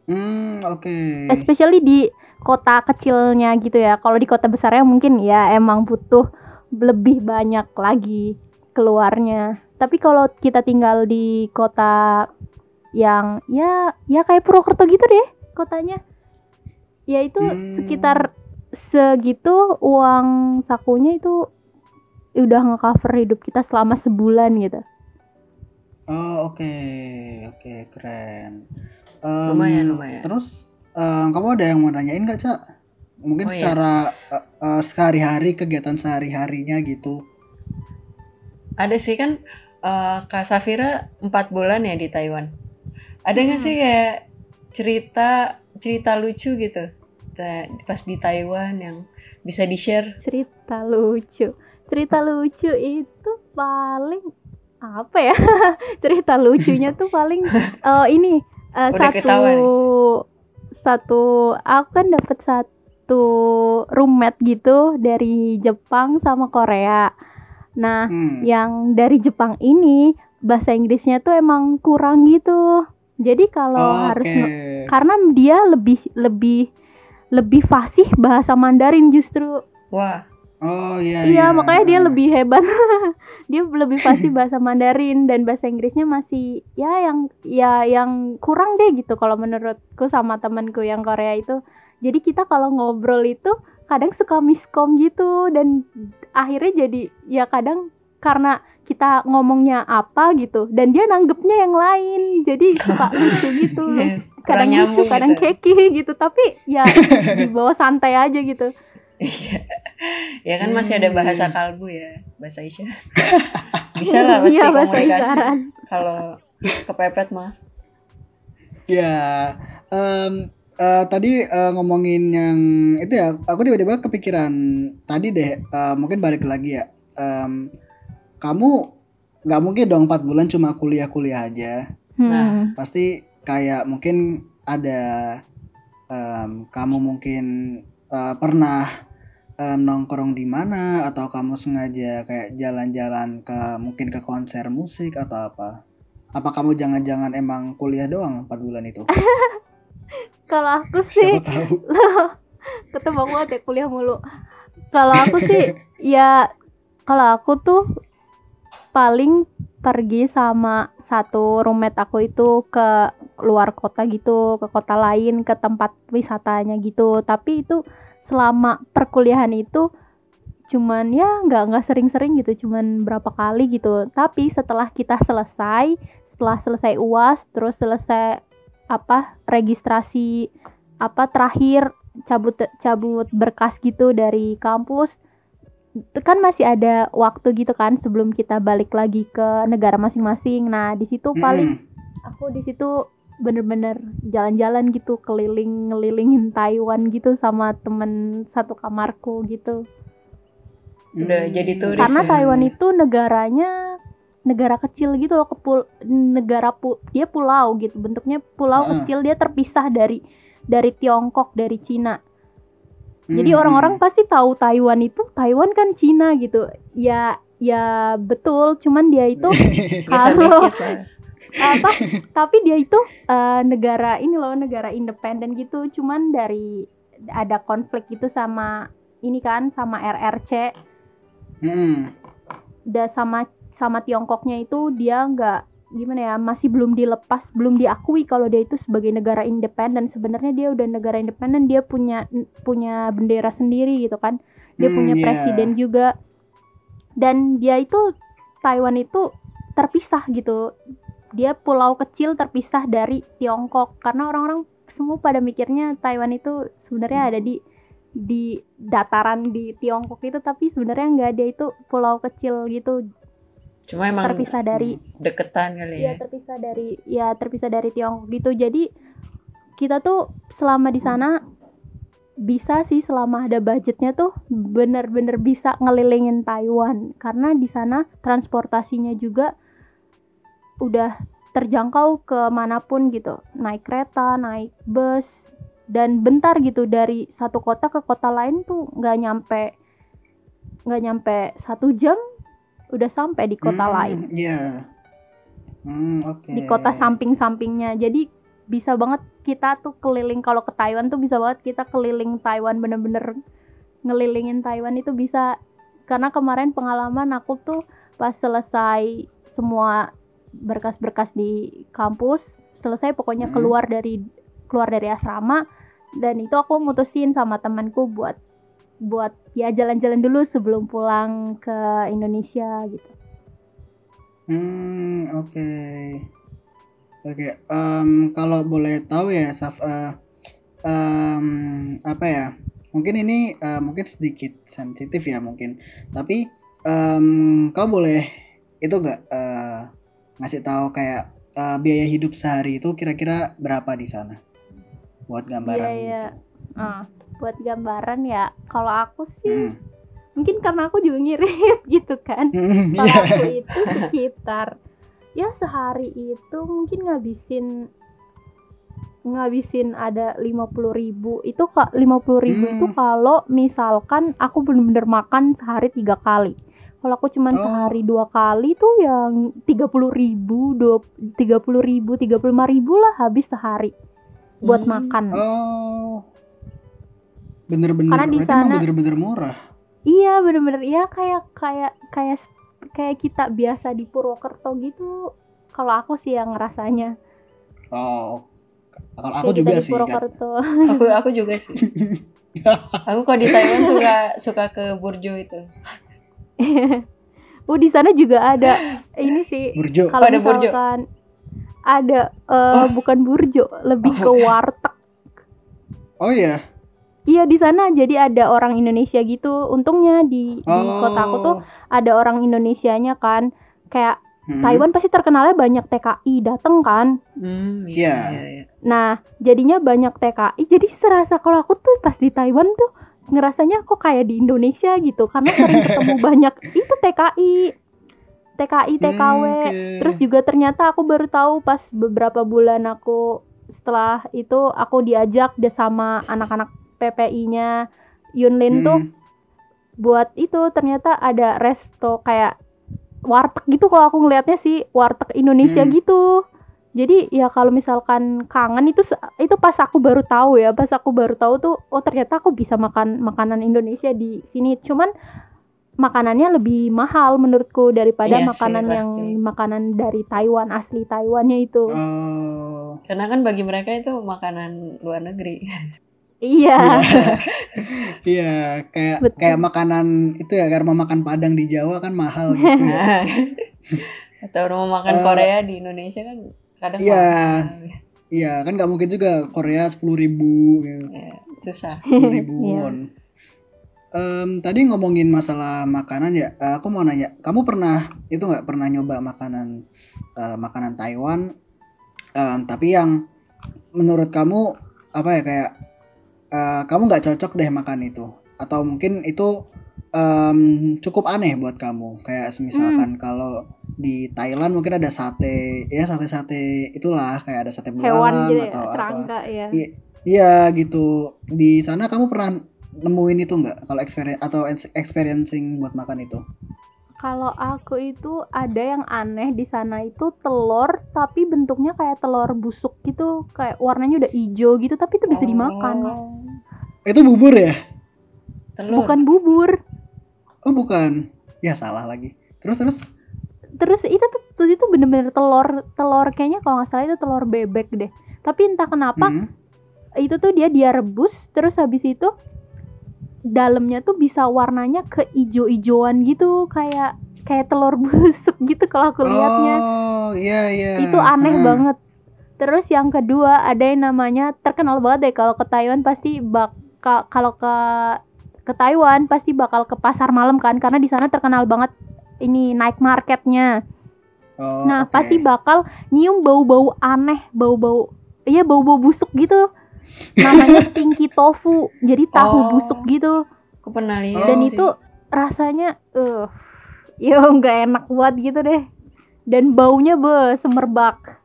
Hmm, oke. especially di kota kecilnya gitu ya. Kalau di kota besarnya mungkin ya emang butuh lebih banyak lagi keluarnya. Tapi kalau kita tinggal di kota yang ya ya kayak Purwokerto gitu deh kotanya. Ya itu Hmm. sekitar segitu uang sakunya itu udah nge-cover hidup kita selama sebulan gitu. Oh, oke. Oke, keren. Em, Lumayan, lumayan. Terus em, kamu ada yang mau tanyain nggak, Cak? Mungkin Oh, iya. secara eh, eh, sehari-hari kegiatan sehari-harinya gitu. Ada sih kan eh, Kak Safira empat bulan ya di Taiwan. Ada nggak Hmm. sih kayak cerita cerita lucu gitu pas di Taiwan yang bisa di share? cerita lucu cerita lucu itu paling apa ya cerita lucunya tuh paling eh ini Udah satu ketahuan nih. Satu aku kan dapat satu roommate gitu dari Jepang sama Korea. Nah Hmm. yang dari Jepang ini bahasa Inggrisnya tuh emang kurang gitu. Jadi kalau Oh, harus karena dia lebih lebih lebih fasih bahasa Mandarin justru. Wah, Oh, iya Iya, iya. makanya dia lebih hebat. dia lebih fasih bahasa Mandarin dan bahasa Inggrisnya masih ya yang ya yang kurang deh gitu kalau menurutku sama temanku yang Korea itu. Jadi kita kalau ngobrol itu kadang suka miskom gitu dan akhirnya jadi ya kadang karena kita ngomongnya apa gitu dan dia nanggepnya yang lain. Jadi suka lucu gitu. Kadang lucu, kadang gitu. keki gitu, tapi ya di bawah santai aja gitu. Iya. ya kan masih ada Hmm. bahasa kalbu ya, bahasa isyarat. Bisa lah pasti Iya, komunikasi. Kalau kepepet mah. Ya, em, eh, tadi eh, ngomongin yang itu ya, aku tiba-tiba kepikiran tadi deh, eh, mungkin balik lagi ya. Em, kamu nggak mungkin dong 4 bulan cuma kuliah-kuliah aja. Hmm. Pasti kayak mungkin ada em, kamu mungkin eh, pernah em, nongkrong di mana atau kamu sengaja kayak jalan-jalan ke mungkin ke konser musik atau apa? Apa kamu jangan-jangan emang kuliah doang 4 bulan itu? Kalau aku sih ketebak banget ya kuliah mulu. Kalau aku sih ya kalau aku tuh paling pergi sama satu roommate aku itu ke luar kota gitu, ke kota lain, ke tempat wisatanya gitu. Tapi itu selama perkuliahan itu cuman ya nggak nggak sering-sering gitu, cuman berapa kali gitu. Tapi setelah kita selesai, setelah selesai UAS, terus selesai apa registrasi apa terakhir cabut cabut berkas gitu dari kampus itu kan masih ada waktu gitu kan sebelum kita balik lagi ke negara masing-masing nah di situ paling Mm-mm. aku di situ bener-bener jalan-jalan gitu keliling ngelilingin Taiwan gitu sama temen satu kamarku gitu Udah Hmm. jadi turis karena ya. Taiwan itu negaranya negara kecil gitu loh kepul negara pu dia pulau gitu bentuknya pulau Heeh. kecil dia terpisah dari dari Tiongkok dari Cina jadi Hmm. orang-orang pasti tahu Taiwan itu Taiwan kan Cina gitu ya ya betul cuman dia itu lah. Apa tapi dia itu eh, negara ini loh negara independen gitu. Cuman dari ada konflik gitu sama ini kan sama RRC da sama sama Tiongkoknya itu dia nggak gimana ya masih belum dilepas belum diakui kalau dia itu sebagai negara independen. Sebenarnya dia udah negara independen dia punya punya bendera sendiri gitu kan. Dia Hmm, punya iya. presiden juga. Dan dia itu Taiwan itu terpisah gitu dia pulau kecil terpisah dari Tiongkok. Karena orang-orang semua pada mikirnya Taiwan itu sebenarnya ada di di dataran di Tiongkok itu tapi sebenarnya nggak dia itu pulau kecil gitu. Cuma emang terpisah dari deketan kali ya ya. terpisah dari ya terpisah dari Tiongkok gitu. Jadi kita tuh selama di sana bisa sih selama ada budgetnya tuh bener-bener bisa ngelilingin Taiwan. Karena di sana transportasinya juga udah terjangkau ke mana pun gitu naik kereta naik bus dan bentar gitu dari satu kota ke kota lain tuh nggak nyampe nggak nyampe satu jam udah sampai di kota Hmm, lain Iya. Hmm, oke. di kota samping-sampingnya. Jadi bisa banget kita tuh keliling kalau ke Taiwan tuh bisa banget kita keliling Taiwan bener-bener ngelilingin Taiwan itu bisa karena kemarin pengalaman aku tuh pas selesai semua berkas-berkas di kampus selesai pokoknya Hmm. keluar dari keluar dari asrama dan itu aku mutusin sama temanku buat buat ya jalan-jalan dulu sebelum pulang ke Indonesia gitu. Hmm, oke. Oke, em, kalau boleh tahu ya, Saf, eh, em, apa ya? Mungkin ini eh, mungkin sedikit sensitif ya mungkin. Tapi em, kau boleh itu nggak eh, ngasih tahu kayak eh, biaya hidup sehari itu kira-kira berapa di sana? Buat gambaran Biaya gitu. ah, buat gambaran ya kalau aku sih Hmm. mungkin karena aku juga ngirit gitu kan Hmm, kalau iya. aku itu sekitar ya sehari itu mungkin ngabisin ngabisin ada 50.000 ribu itu kak 50.000 ribu itu Hmm. kalau misalkan aku bener-bener makan sehari tiga kali kalau aku cuman Oh. sehari dua kali tuh yang 30.000 ribu tiga puluh ribu tiga puluh ribu lah habis sehari buat Hmm. makan Oh. Bener-bener, Karena di sana- bener-bener murah. Iya bener-bener ya kayak kayak kayak kayak kita biasa di Purwokerto gitu. Kalau aku sih yang ngerasanya Oh. Kalau aku juga di sih. Purwokerto. aku aku juga sih aku kalau di Taiwan suka suka ke Burjo itu oh di sana juga ada ini sih Burjo. kalau ada burjo? misalkan ada eh, bukan burjo lebih Oh, ke warteg. Oh iya. Iya di sana jadi ada orang Indonesia gitu. Untungnya di di Oh. kota aku tuh ada orang Indonesianya kan. Kayak Hmm. Taiwan pasti terkenalnya banyak TKI dateng kan. hmm, Iya. iya. Nah, jadinya banyak TKI. Jadi serasa kalau aku tuh pas di Taiwan tuh ngerasanya kok kayak di Indonesia gitu karena sering ketemu banyak itu TKI. TKI, TKW. Hmm, oke. Terus juga ternyata aku baru tahu pas beberapa bulan aku setelah itu aku diajak deh sama anak-anak PPI-nya Yunlin tuh Hmm. buat itu ternyata ada resto kayak warteg gitu kalau aku ngelihatnya sih warteg Indonesia Hmm. gitu jadi ya kalau misalkan kangen itu itu pas aku baru tahu ya pas aku baru tahu tuh oh ternyata aku bisa makan makanan Indonesia di sini cuman makanannya lebih mahal menurutku daripada Iya sih, makanan yang pasti. makanan dari Taiwan asli Taiwannya itu Oh. karena kan bagi mereka itu makanan luar negeri iya Iya, kayak Betul. kayak makanan itu ya karena makan Padang di Jawa kan mahal gitu. ya. atau mau makan Eh, Korea di Indonesia kan kadang iya. mahal. Iya, kan nggak mungkin juga Korea sepuluh ribu, gitu. Ya, susah sepuluh ribu Iya. won. Em, tadi ngomongin masalah makanan ya, eh, aku mau nanya, kamu pernah itu nggak pernah nyoba makanan eh, makanan Taiwan, Em, tapi yang menurut kamu apa ya kayak eh, kamu nggak cocok deh makan itu, atau mungkin itu em, cukup aneh buat kamu, kayak misalkan Hmm. kalau di Thailand mungkin ada sate, ya sate-sate itulah kayak ada sate hewan belalang gitu ya atau apa. ya I- Iya gitu. Di sana kamu pernah nemuin itu nggak? Kalau experience atau ex- experiencing buat makan itu? Kalau aku itu ada yang aneh di sana itu telur tapi bentuknya kayak telur busuk gitu, kayak warnanya udah hijau gitu tapi itu bisa dimakan. Oh, Itu bubur ya? telur Bukan bubur. Oh bukan. Ya salah lagi. Terus terus. Terus itu tuh itu bener-bener telur telur kayaknya kalau nggak salah itu telur bebek deh. Tapi entah kenapa Hmm. itu tuh dia dia rebus terus habis itu dalamnya tuh bisa warnanya ke ijo-ijoan gitu kayak kayak telur busuk gitu kalau aku lihatnya. Oh iya iya. itu aneh Ah. banget terus yang kedua ada yang namanya terkenal banget deh kalau ke Taiwan pasti bakal kalau ke ke Taiwan pasti bakal ke pasar malam kan karena di sana terkenal banget ini night marketnya Oh, nah oke. pasti bakal nyium bau-bau aneh bau-bau iya bau-bau busuk gitu namanya stinky tofu jadi tahu Oh. busuk gitu aku pernah lihat dan sih. itu rasanya eh yo nggak enak buat gitu deh dan baunya be semerbak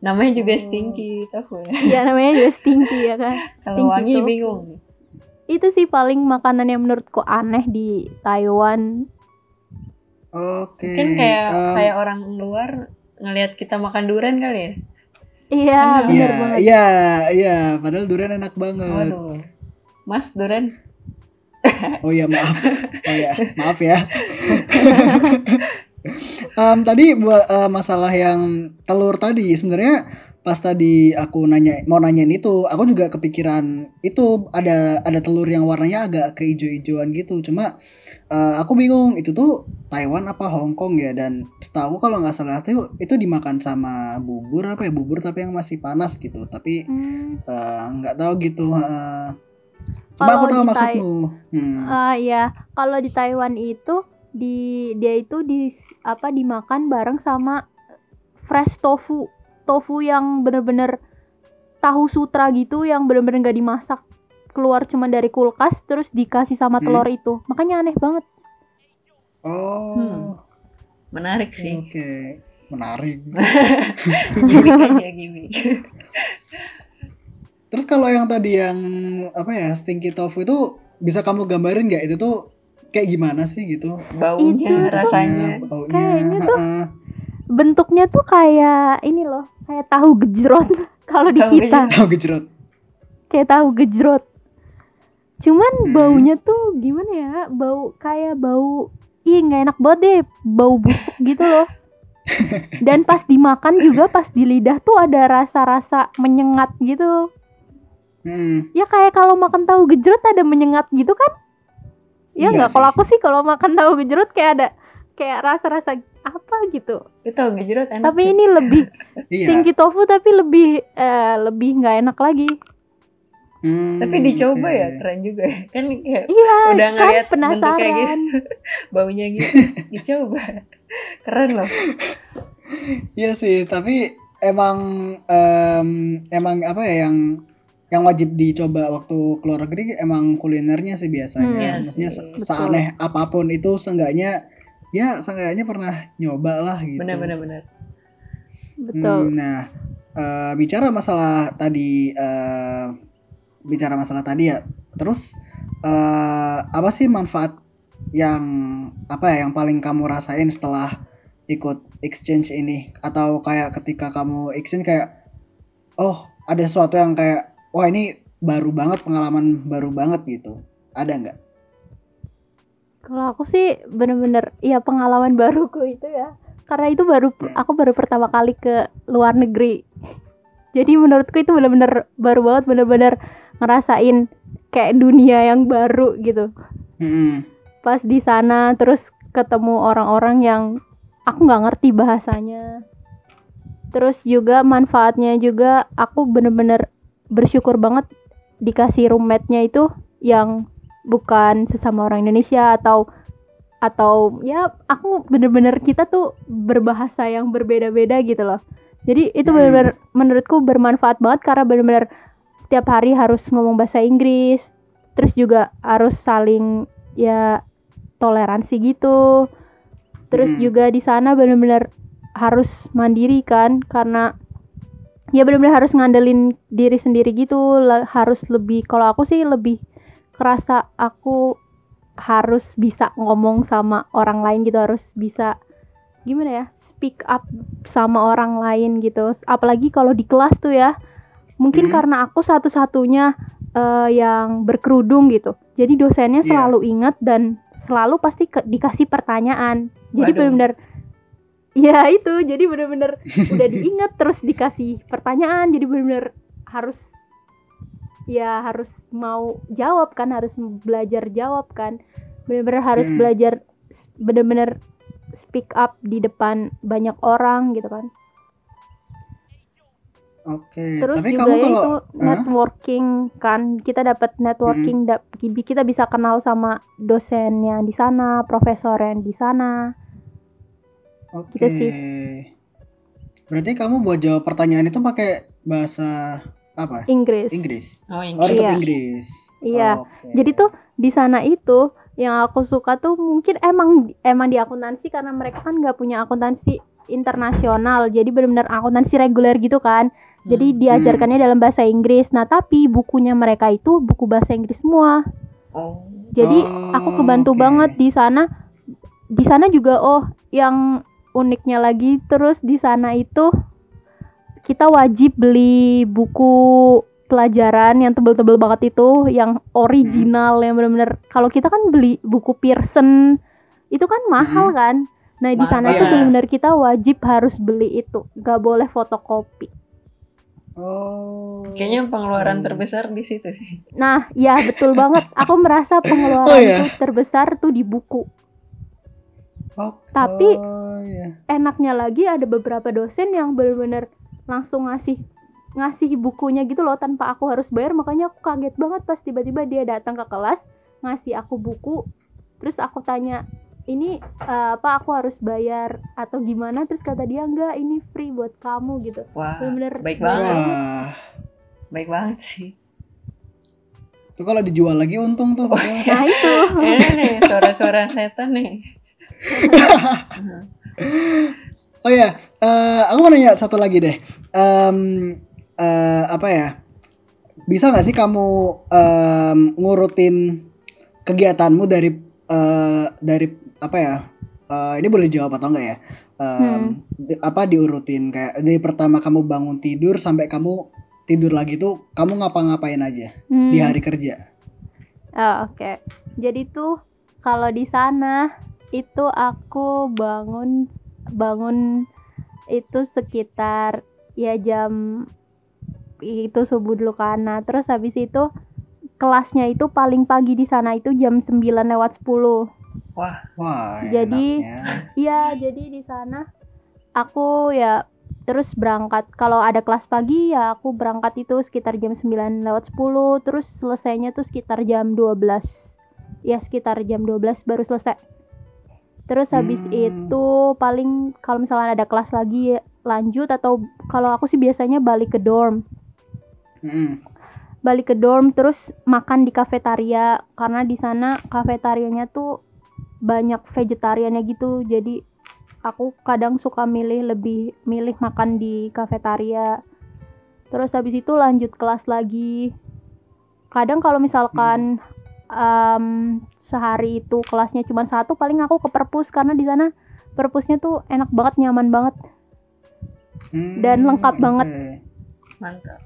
namanya juga Oh. stinky tahu ya ya namanya juga stinky ya kan kalau Stinky wangi tofu. bingung itu sih paling makanan yang menurutku aneh di Taiwan Oke. mungkin kayak em, kayak orang luar ngelihat kita makan durian kali ya Iya, Iya. Iya, banget. iya, iya. Padahal durian enak banget. waduh mas durian Oh iya maaf. Oh ya maaf ya. Em, tadi buat eh, masalah yang telur tadi sebenarnya pas tadi aku nanya mau nanyain itu aku juga kepikiran itu ada ada telur yang warnanya agak keijo-ijoan gitu. Cuma eh, aku bingung itu tuh Taiwan apa Hong Kong ya? Dan setahu kalau nggak salah tuh itu dimakan sama bubur apa ya? Bubur tapi yang masih panas gitu. Tapi Hmm, eh, nggak tahu gitu eh. cuma Kalau aku tahu maksudmu. Hmm. ah, iya, kalau di Taiwan itu di dia itu di apa dimakan bareng sama fresh tofu. Tofu yang bener-bener tahu sutra gitu yang bener-bener nggak dimasak keluar cuma dari kulkas terus dikasih sama Hmm. telur itu. Makanya aneh banget. Oh, Hmm. menarik sih oke, menarik. aja gimmick Terus kalau yang tadi yang apa ya stinky tofu itu bisa kamu gambarin nggak itu tuh kayak gimana sih gitu? baunya Itu rasanya baunya, Kayaknya tuh. Bentuknya tuh kayak ini loh, kayak tahu gejrot kalau di kita. tahu gejrot. kayak tahu gejrot. Cuman Hmm. baunya tuh gimana ya? Bau kayak bau ih nggak enak banget deh, bau busuk gitu loh. Dan pas dimakan juga pas di lidah tuh ada rasa-rasa menyengat gitu. Hmm. Ya kayak kalau makan tahu gejrot ada menyengat gitu kan? Ya Iya nggak. Kalau aku sih kalau makan tahu gejrot kayak ada kayak rasa-rasa apa gitu. itu gejrot enak Tapi ini lebih Iya. stinky tofu tapi lebih eh, lebih nggak enak lagi. Hmm, tapi dicoba oke. ya keren juga ya. kan kayak Iya, Udah kan ngeliat bentuknya penasaran. gitu. baunya gitu dicoba keren loh Iya sih, tapi emang em, emang apa ya yang yang wajib dicoba waktu keluar negeri emang kulinernya sih biasanya. Hmm. Iya Maksudnya se- Betul. seaneh apa pun itu seenggaknya ya seenggaknya pernah nyoba lah gitu. benar benar benar Betul. Hmm, nah, eh, bicara masalah tadi, eh, bicara masalah tadi ya. Terus eh, apa sih manfaat yang apa ya yang paling kamu rasain setelah ikut exchange ini? Atau kayak ketika kamu exchange kayak, oh ada sesuatu yang kayak, wah ini baru banget pengalaman baru banget gitu. Ada nggak? Kalau aku sih bener-bener ya pengalaman baruku itu ya. Karena itu baru aku baru pertama kali ke luar negeri. Jadi menurutku itu bener-bener baru banget bener-bener ngerasain kayak dunia yang baru gitu. Hmm, Pas di sana terus ketemu orang-orang yang aku nggak ngerti bahasanya. Terus juga manfaatnya juga aku bener-bener bersyukur banget dikasih roommate-nya itu yang bukan sesama orang Indonesia atau atau ya aku bener-bener kita tuh berbahasa yang berbeda-beda gitu loh. Jadi itu Hmm. bener-bener menurutku bermanfaat banget karena bener-bener setiap hari harus ngomong bahasa Inggris. Terus juga harus saling ya toleransi gitu. Terus Hmm. juga di sana bener-bener harus mandiri kan karena ya benar-benar harus ngandelin diri sendiri gitu harus lebih kalau aku sih lebih kerasa aku harus bisa ngomong sama orang lain gitu harus bisa gimana ya speak up sama orang lain gitu. Apalagi kalau di kelas tuh ya mungkin Hmm. karena aku satu-satunya eh, yang berkerudung gitu. Jadi dosennya Iya. selalu ingat dan selalu pasti ke- dikasih pertanyaan. Jadi benar-benar ya itu jadi benar-benar udah diingat terus dikasih pertanyaan. Jadi benar-benar harus ya harus mau jawab kan harus belajar jawab kan benar-benar harus Hmm. belajar benar-benar speak up di depan banyak orang gitu kan Oke. terus Tapi juga kamu ya kalau itu Hah? networking kan kita dapat networking Hmm. dap- kita bisa kenal sama dosennya di sana profesor yang di sana Oke. Gitu sih. Berarti kamu buat jawab pertanyaan itu pakai bahasa apa? Inggris Inggris. oh Oh, Inggris tetap Iya. Inggris. Iya. Oke. Jadi tuh di sana itu yang aku suka tuh mungkin emang emang di akuntansi karena mereka kan nggak punya akuntansi internasional. Jadi benar-benar akuntansi reguler gitu kan. Jadi Hmm. diajarkannya dalam bahasa Inggris. Nah, tapi bukunya mereka itu buku bahasa Inggris semua. oh Jadi Oh, aku kebantu oke. banget di sana. Di sana juga oh yang uniknya lagi terus di sana itu kita wajib beli buku pelajaran yang tebel-tebel banget itu yang original yang bener-bener kalau kita kan beli buku Pearson itu kan mahal Hmm. kan nah di sana Iya. bener-bener kita wajib harus beli itu nggak boleh fotokopi Oh. Kayaknya pengeluaran Hmm. terbesar di situ sih. nah ya betul banget aku merasa pengeluaran Oh, iya? tuh terbesar tuh di buku Oh, Tapi- oh, iya. enaknya lagi ada beberapa dosen yang bener-bener langsung ngasih ngasih bukunya gitu loh tanpa aku harus bayar makanya aku kaget banget pas tiba-tiba dia datang ke kelas ngasih aku buku terus aku tanya ini eh, apa aku harus bayar atau gimana terus kata dia enggak ini free buat kamu gitu Wah, bener-bener baik banget. Wah. baik banget sih. Itu kalau dijual lagi untung tuh. padahal. nah itu Ini nih suara-suara setan nih. Oh ya, eh, aku mau nanya satu lagi deh. Em, eh, apa ya? Bisa nggak sih kamu em, ngurutin kegiatanmu dari eh, dari apa ya? Eh, ini boleh jawab atau enggak ya? Em, Hmm. di- apa diurutin kayak dari pertama kamu bangun tidur sampai kamu tidur lagi tuh kamu ngapa-ngapain aja Hmm. di hari kerja? Oh, Oke, jadi tuh kalau di sana itu aku bangun bangun itu sekitar ya jam itu subuh dulu kan. Nah, terus habis itu kelasnya itu paling pagi di sana itu jam 9 lewat 10. Wah, Wah, Jadi-. Iya, jadi di sana aku ya terus berangkat. Kalau ada kelas pagi ya aku berangkat itu sekitar jam 9 lewat 10, terus selesainya tuh sekitar jam 12. Ya sekitar jam 12 baru selesai. Terus habis Hmm. itu paling kalau misalnya ada kelas lagi lanjut atau kalau aku sih biasanya balik ke dorm. Mm-mm. Balik ke dorm terus makan di kafetaria karena di sana kafetarianya tuh banyak vegetariannya gitu. Jadi aku kadang suka milih lebih milih makan di kafetaria. Terus habis itu lanjut kelas lagi. Kadang kalau misalkan em, sehari itu kelasnya cuma satu, paling aku ke perpus karena di sana perpusnya tuh enak banget, nyaman banget. Hmm, Dan lengkap banget. oke. mantap.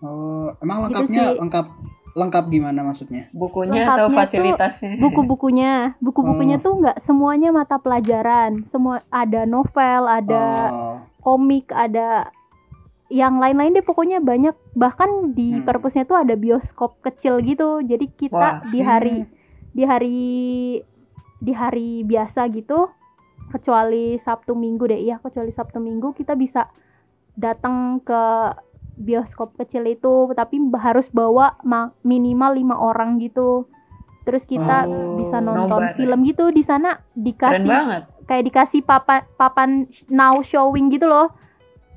Oh, emang Gitu lengkapnya sih. lengkap lengkap gimana maksudnya? Bukunya Lengkapnya atau fasilitasnya? Buku-bukunya, buku-bukunya Oh. tuh nggak semuanya mata pelajaran. Semua ada novel, ada Oh, komik, ada yang lain-lain deh pokoknya banyak. Bahkan di Hmm. perpusnya tuh ada bioskop kecil gitu. Jadi kita Wah. di hari Hmm. Di hari di hari biasa gitu kecuali Sabtu Minggu deh iya kecuali Sabtu Minggu kita bisa datang ke bioskop kecil itu tapi harus bawa ma- minimal lima orang gitu terus kita Oh. bisa nonton Nobar ya? film gitu di sana dikasih kayak dikasih papan papan now showing gitu loh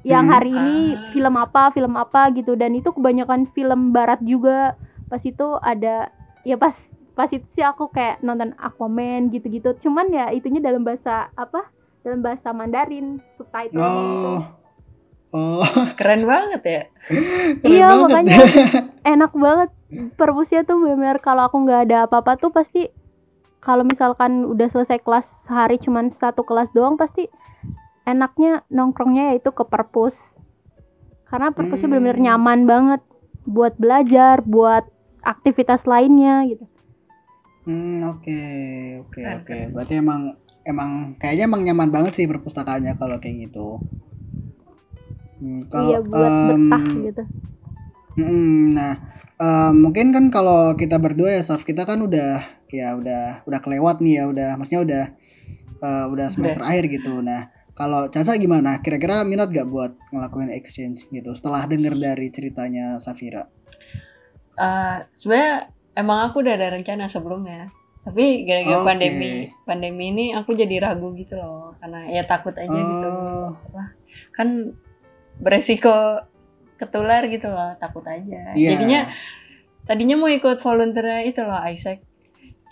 yang Hmm. hari ini Ah. film apa film apa gitu dan itu kebanyakan film barat juga pas itu ada ya pas pas itu sih aku kayak nonton Aquaman gitu-gitu cuman ya itunya dalam bahasa apa dalam bahasa Mandarin subtitle gitu Oh. Oh, Keren banget ya. keren Iya, banget. makanya. enak banget perpusnya tuh benar-benar kalau aku nggak ada apa-apa tuh pasti kalau misalkan udah selesai kelas sehari cuman satu kelas doang pasti enaknya nongkrongnya yaitu ke perpus karena perpusnya Hmm. benar-benar nyaman banget buat belajar buat aktivitas lainnya gitu Hmm, oke, oke, oke. Berarti emang emang kayaknya emang nyaman banget sih perpustakaannya kalau kayak gitu. Hmm, kalau iya buat em, betah gitu mm, nah, em, mungkin kan kalau kita berdua ya, Saf, kita kan udah ya udah udah kelewat nih ya, udah maksudnya udah eh, udah semester akhir gitu. Nah, kalau Caca gimana? Kira-kira minat gak buat ngelakuin exchange gitu setelah denger dari ceritanya Safira? Eh, sebenarnya emang aku udah ada rencana sebelumnya. Tapi gara-gara Oke. pandemi pandemi ini aku jadi ragu gitu loh karena ya takut aja gitu. Oh, Kan beresiko ketular gitu loh, takut aja. iya. Jadinya tadinya mau ikut volunteer itu loh Isaac.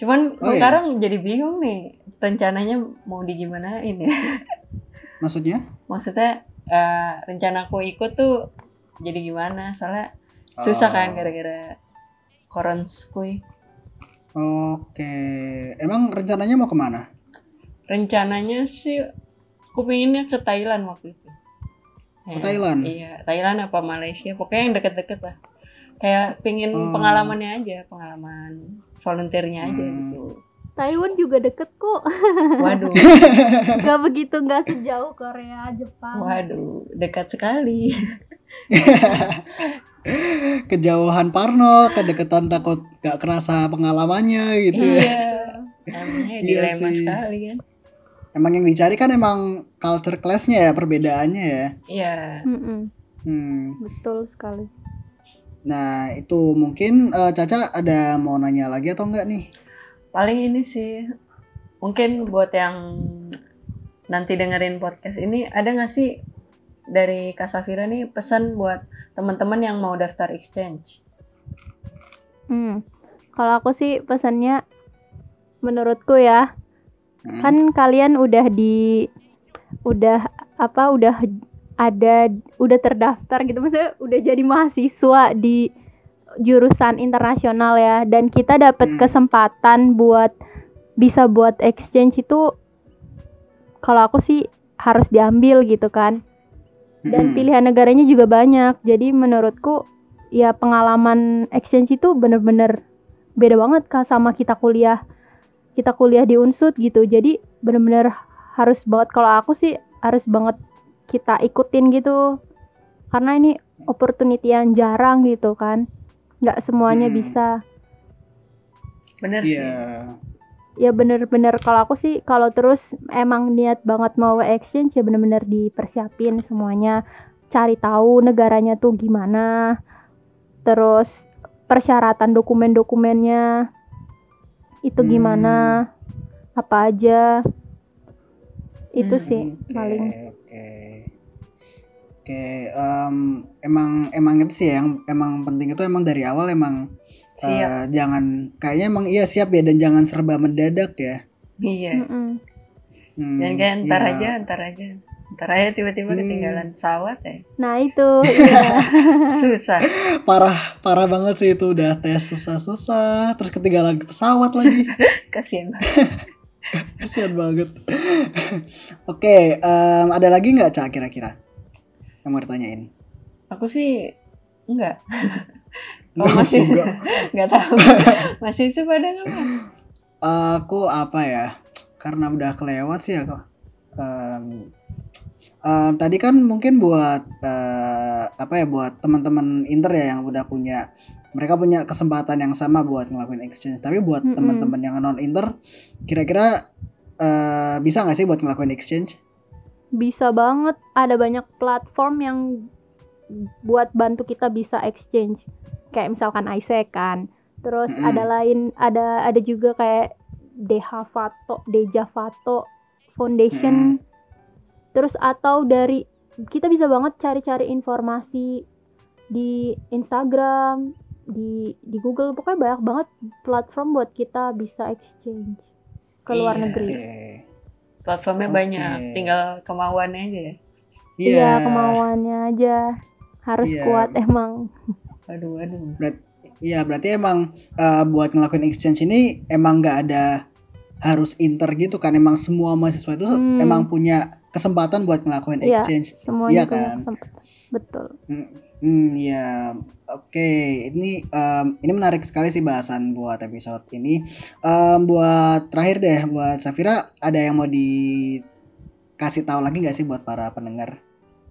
Cuman Oh, iya? sekarang jadi bingung nih rencananya mau digimanain ya. maksudnya? Maksudnya eh, rencana aku ikut tuh jadi gimana? Soalnya susah kan Oh. Gara-gara koronskui. Oke, emang rencananya mau ke mana? rencananya sih aku pinginnya ke Thailand waktu itu Ke Thailand? iya Thailand apa Malaysia pokoknya yang deket-deket lah kayak pingin Oh. pengalamannya aja pengalaman volunteernya aja Hmm. gitu Taiwan juga deket kok. waduh Gak begitu nggak sejauh Korea, Jepang. waduh dekat sekali Kejauhan Parno, kedekatan takut gak kerasa pengalamannya gitu ya. iya namanya Iya dilema sih. sekali kan Emang yang dicari kan emang culture clash-nya ya, perbedaannya ya. iya Hmm. betul sekali. Nah, itu mungkin eh, Caca ada mau nanya lagi atau enggak nih? paling ini sih mungkin buat yang nanti dengerin podcast ini ada nggak sih dari Kak Safira nih pesan buat teman-teman yang mau daftar exchange Hmm. Kalau aku sih pesannya menurutku ya, Hmm. kan kalian udah di udah apa udah ada udah terdaftar gitu maksudnya udah jadi mahasiswa di jurusan internasional ya dan kita dapat Hmm. kesempatan buat bisa buat exchange itu kalau aku sih harus diambil gitu kan dan Hmm. pilihan negaranya juga banyak jadi menurutku ya pengalaman exchange itu bener-bener beda banget kak sama kita kuliah kita kuliah di unsut gitu jadi bener-bener harus banget kalau aku sih harus banget kita ikutin gitu karena ini opportunity yang jarang gitu kan nggak semuanya Hmm. bisa bener Iya. sih ya bener-bener. Kalau aku sih kalau terus emang niat banget mau exchange ya bener-bener dipersiapin semuanya. Cari tahu negaranya tuh gimana. Terus persyaratan dokumen-dokumennya itu Hmm. gimana apa aja. Itu Hmm, sih Oke, paling. Oke. Oke, em, emang emang itu sih yang emang penting itu emang dari awal emang eh, siap jangan kayaknya emang iya siap ya dan jangan serba mendadak ya. iya. Mm-mm. Hmm, dan kayak ntar iya. aja ntar aja. Ntar aja tiba-tiba Hmm. ketinggalan pesawat ya. Nah itu. Iya. susah. Parah parah banget sih itu udah tes susah-susah terus ketinggalan pesawat lagi. Kasian kasihan banget. Oke em, ada lagi nggak cak kira-kira? Yang mau ditanyain? Aku sih enggak Nggak, Oh, masih enggak. nggak tahu masih sih pada nggak Mas? aku apa ya karena udah kelewat sih ya kok Em, em, tadi kan mungkin buat eh, apa ya buat teman-teman inter ya yang udah punya mereka punya kesempatan yang sama buat ngelakuin exchange tapi buat Mm-mm. teman-teman yang non inter kira-kira eh, bisa nggak sih buat ngelakuin exchange bisa banget ada banyak platform yang buat bantu kita bisa exchange kayak misalkan ISEC kan terus Mm-mm. ada lain ada ada juga kayak Dehavato Dejavato Foundation terus atau dari kita bisa banget cari-cari informasi di Instagram di di Google pokoknya banyak banget platform buat kita bisa exchange ke luar Iya. negeri oke platformnya Oke. banyak tinggal kemauannya aja ya Iya kemauannya aja harus Iya. kuat emang. Waduh waduh Iya berarti emang eh, buat ngelakuin exchange ini emang nggak ada harus inter gitu kan emang semua mahasiswa itu Hmm. emang punya kesempatan buat ngelakuin Iya. exchange. Iya punya kan? Betul. Hmm, ya oke ini em, ini menarik sekali sih bahasan buat episode ini. Em, buat terakhir deh buat Safira ada yang mau dikasih tahu lagi nggak sih buat para pendengar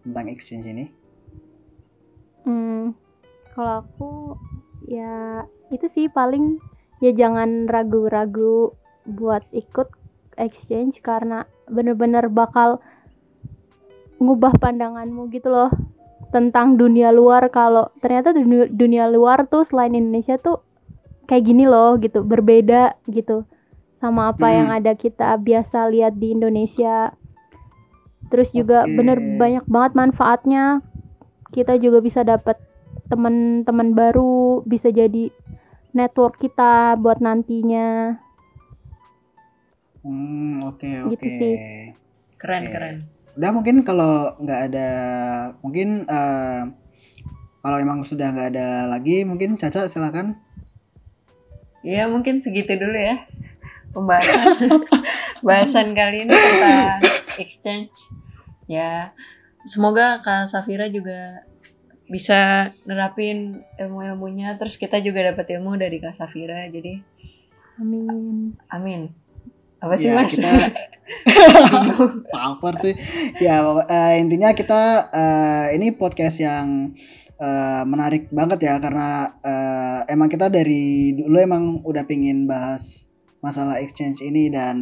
tentang exchange ini? Hmm, kalau aku ya itu sih paling ya jangan ragu-ragu buat ikut exchange karena bener-bener bakal ngubah pandanganmu gitu loh tentang dunia luar kalau ternyata dunia, dunia luar tuh selain Indonesia tuh kayak gini loh gitu berbeda gitu sama apa Hmm. yang ada kita biasa lihat di Indonesia terus juga Oke. bener banyak banget manfaatnya kita juga bisa dapat teman-teman baru bisa jadi network kita buat nantinya Hmm, oke oke. Gitu sih. keren Oke. keren Udah mungkin kalau nggak ada mungkin eh, kalau emang sudah nggak ada lagi mungkin Caca silakan. Iya mungkin segitu dulu ya pembahasan bahasan kali ini tentang exchange ya semoga kak Safira juga bisa nerapin ilmu-ilmunya terus kita juga dapat ilmu dari kak Safira jadi Amin. amin apa sih Ya, mas kita Papar sih. Ya eh, intinya kita eh, ini podcast yang eh, menarik banget ya karena eh, emang kita dari dulu emang udah pingin bahas masalah exchange ini dan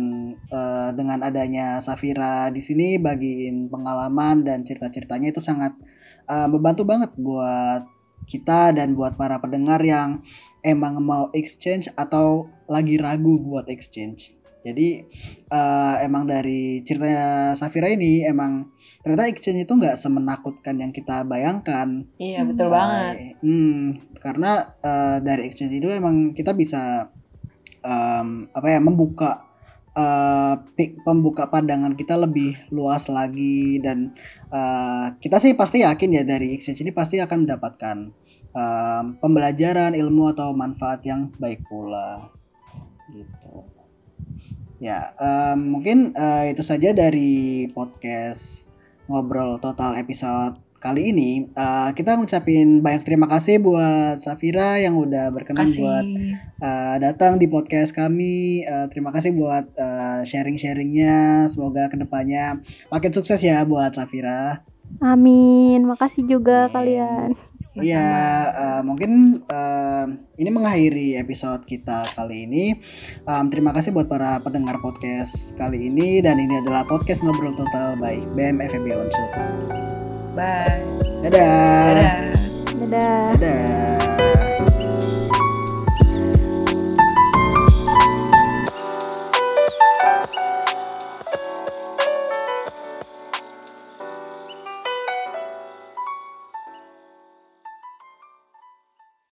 eh, dengan adanya Safira di sini bagiin pengalaman dan cerita-ceritanya itu sangat eh, membantu banget buat kita dan buat para pendengar yang emang mau exchange atau lagi ragu buat exchange. Jadi eh, emang dari ceritanya Safira ini emang ternyata exchange itu nggak semenakutkan yang kita bayangkan. iya betul Eh, banget Hmm, karena eh, dari exchange itu emang kita bisa em, apa ya membuka pi- pembuka pandangan kita lebih luas lagi dan eh, kita sih pasti yakin ya dari exchange ini pasti akan mendapatkan em, pembelajaran ilmu atau manfaat yang baik pula gitu. Ya, em, mungkin eh, itu saja dari podcast ngobrol total episode kali ini. Eh, kita ngucapin banyak terima kasih buat Safira yang udah berkenan kasih buat eh, datang di podcast kami. Eh, terima kasih buat eh, sharing-sharingnya. Semoga ke depannya makin sukses ya buat Safira. Amin. Makasih juga Amin. kalian. Iya, eh, mungkin eh, ini mengakhiri episode kita kali ini. Em, terima kasih buat para pendengar podcast kali ini dan ini adalah podcast ngobrol total by BM FEB Unsur. Bye Dadah. dadah Dadah. Dadah.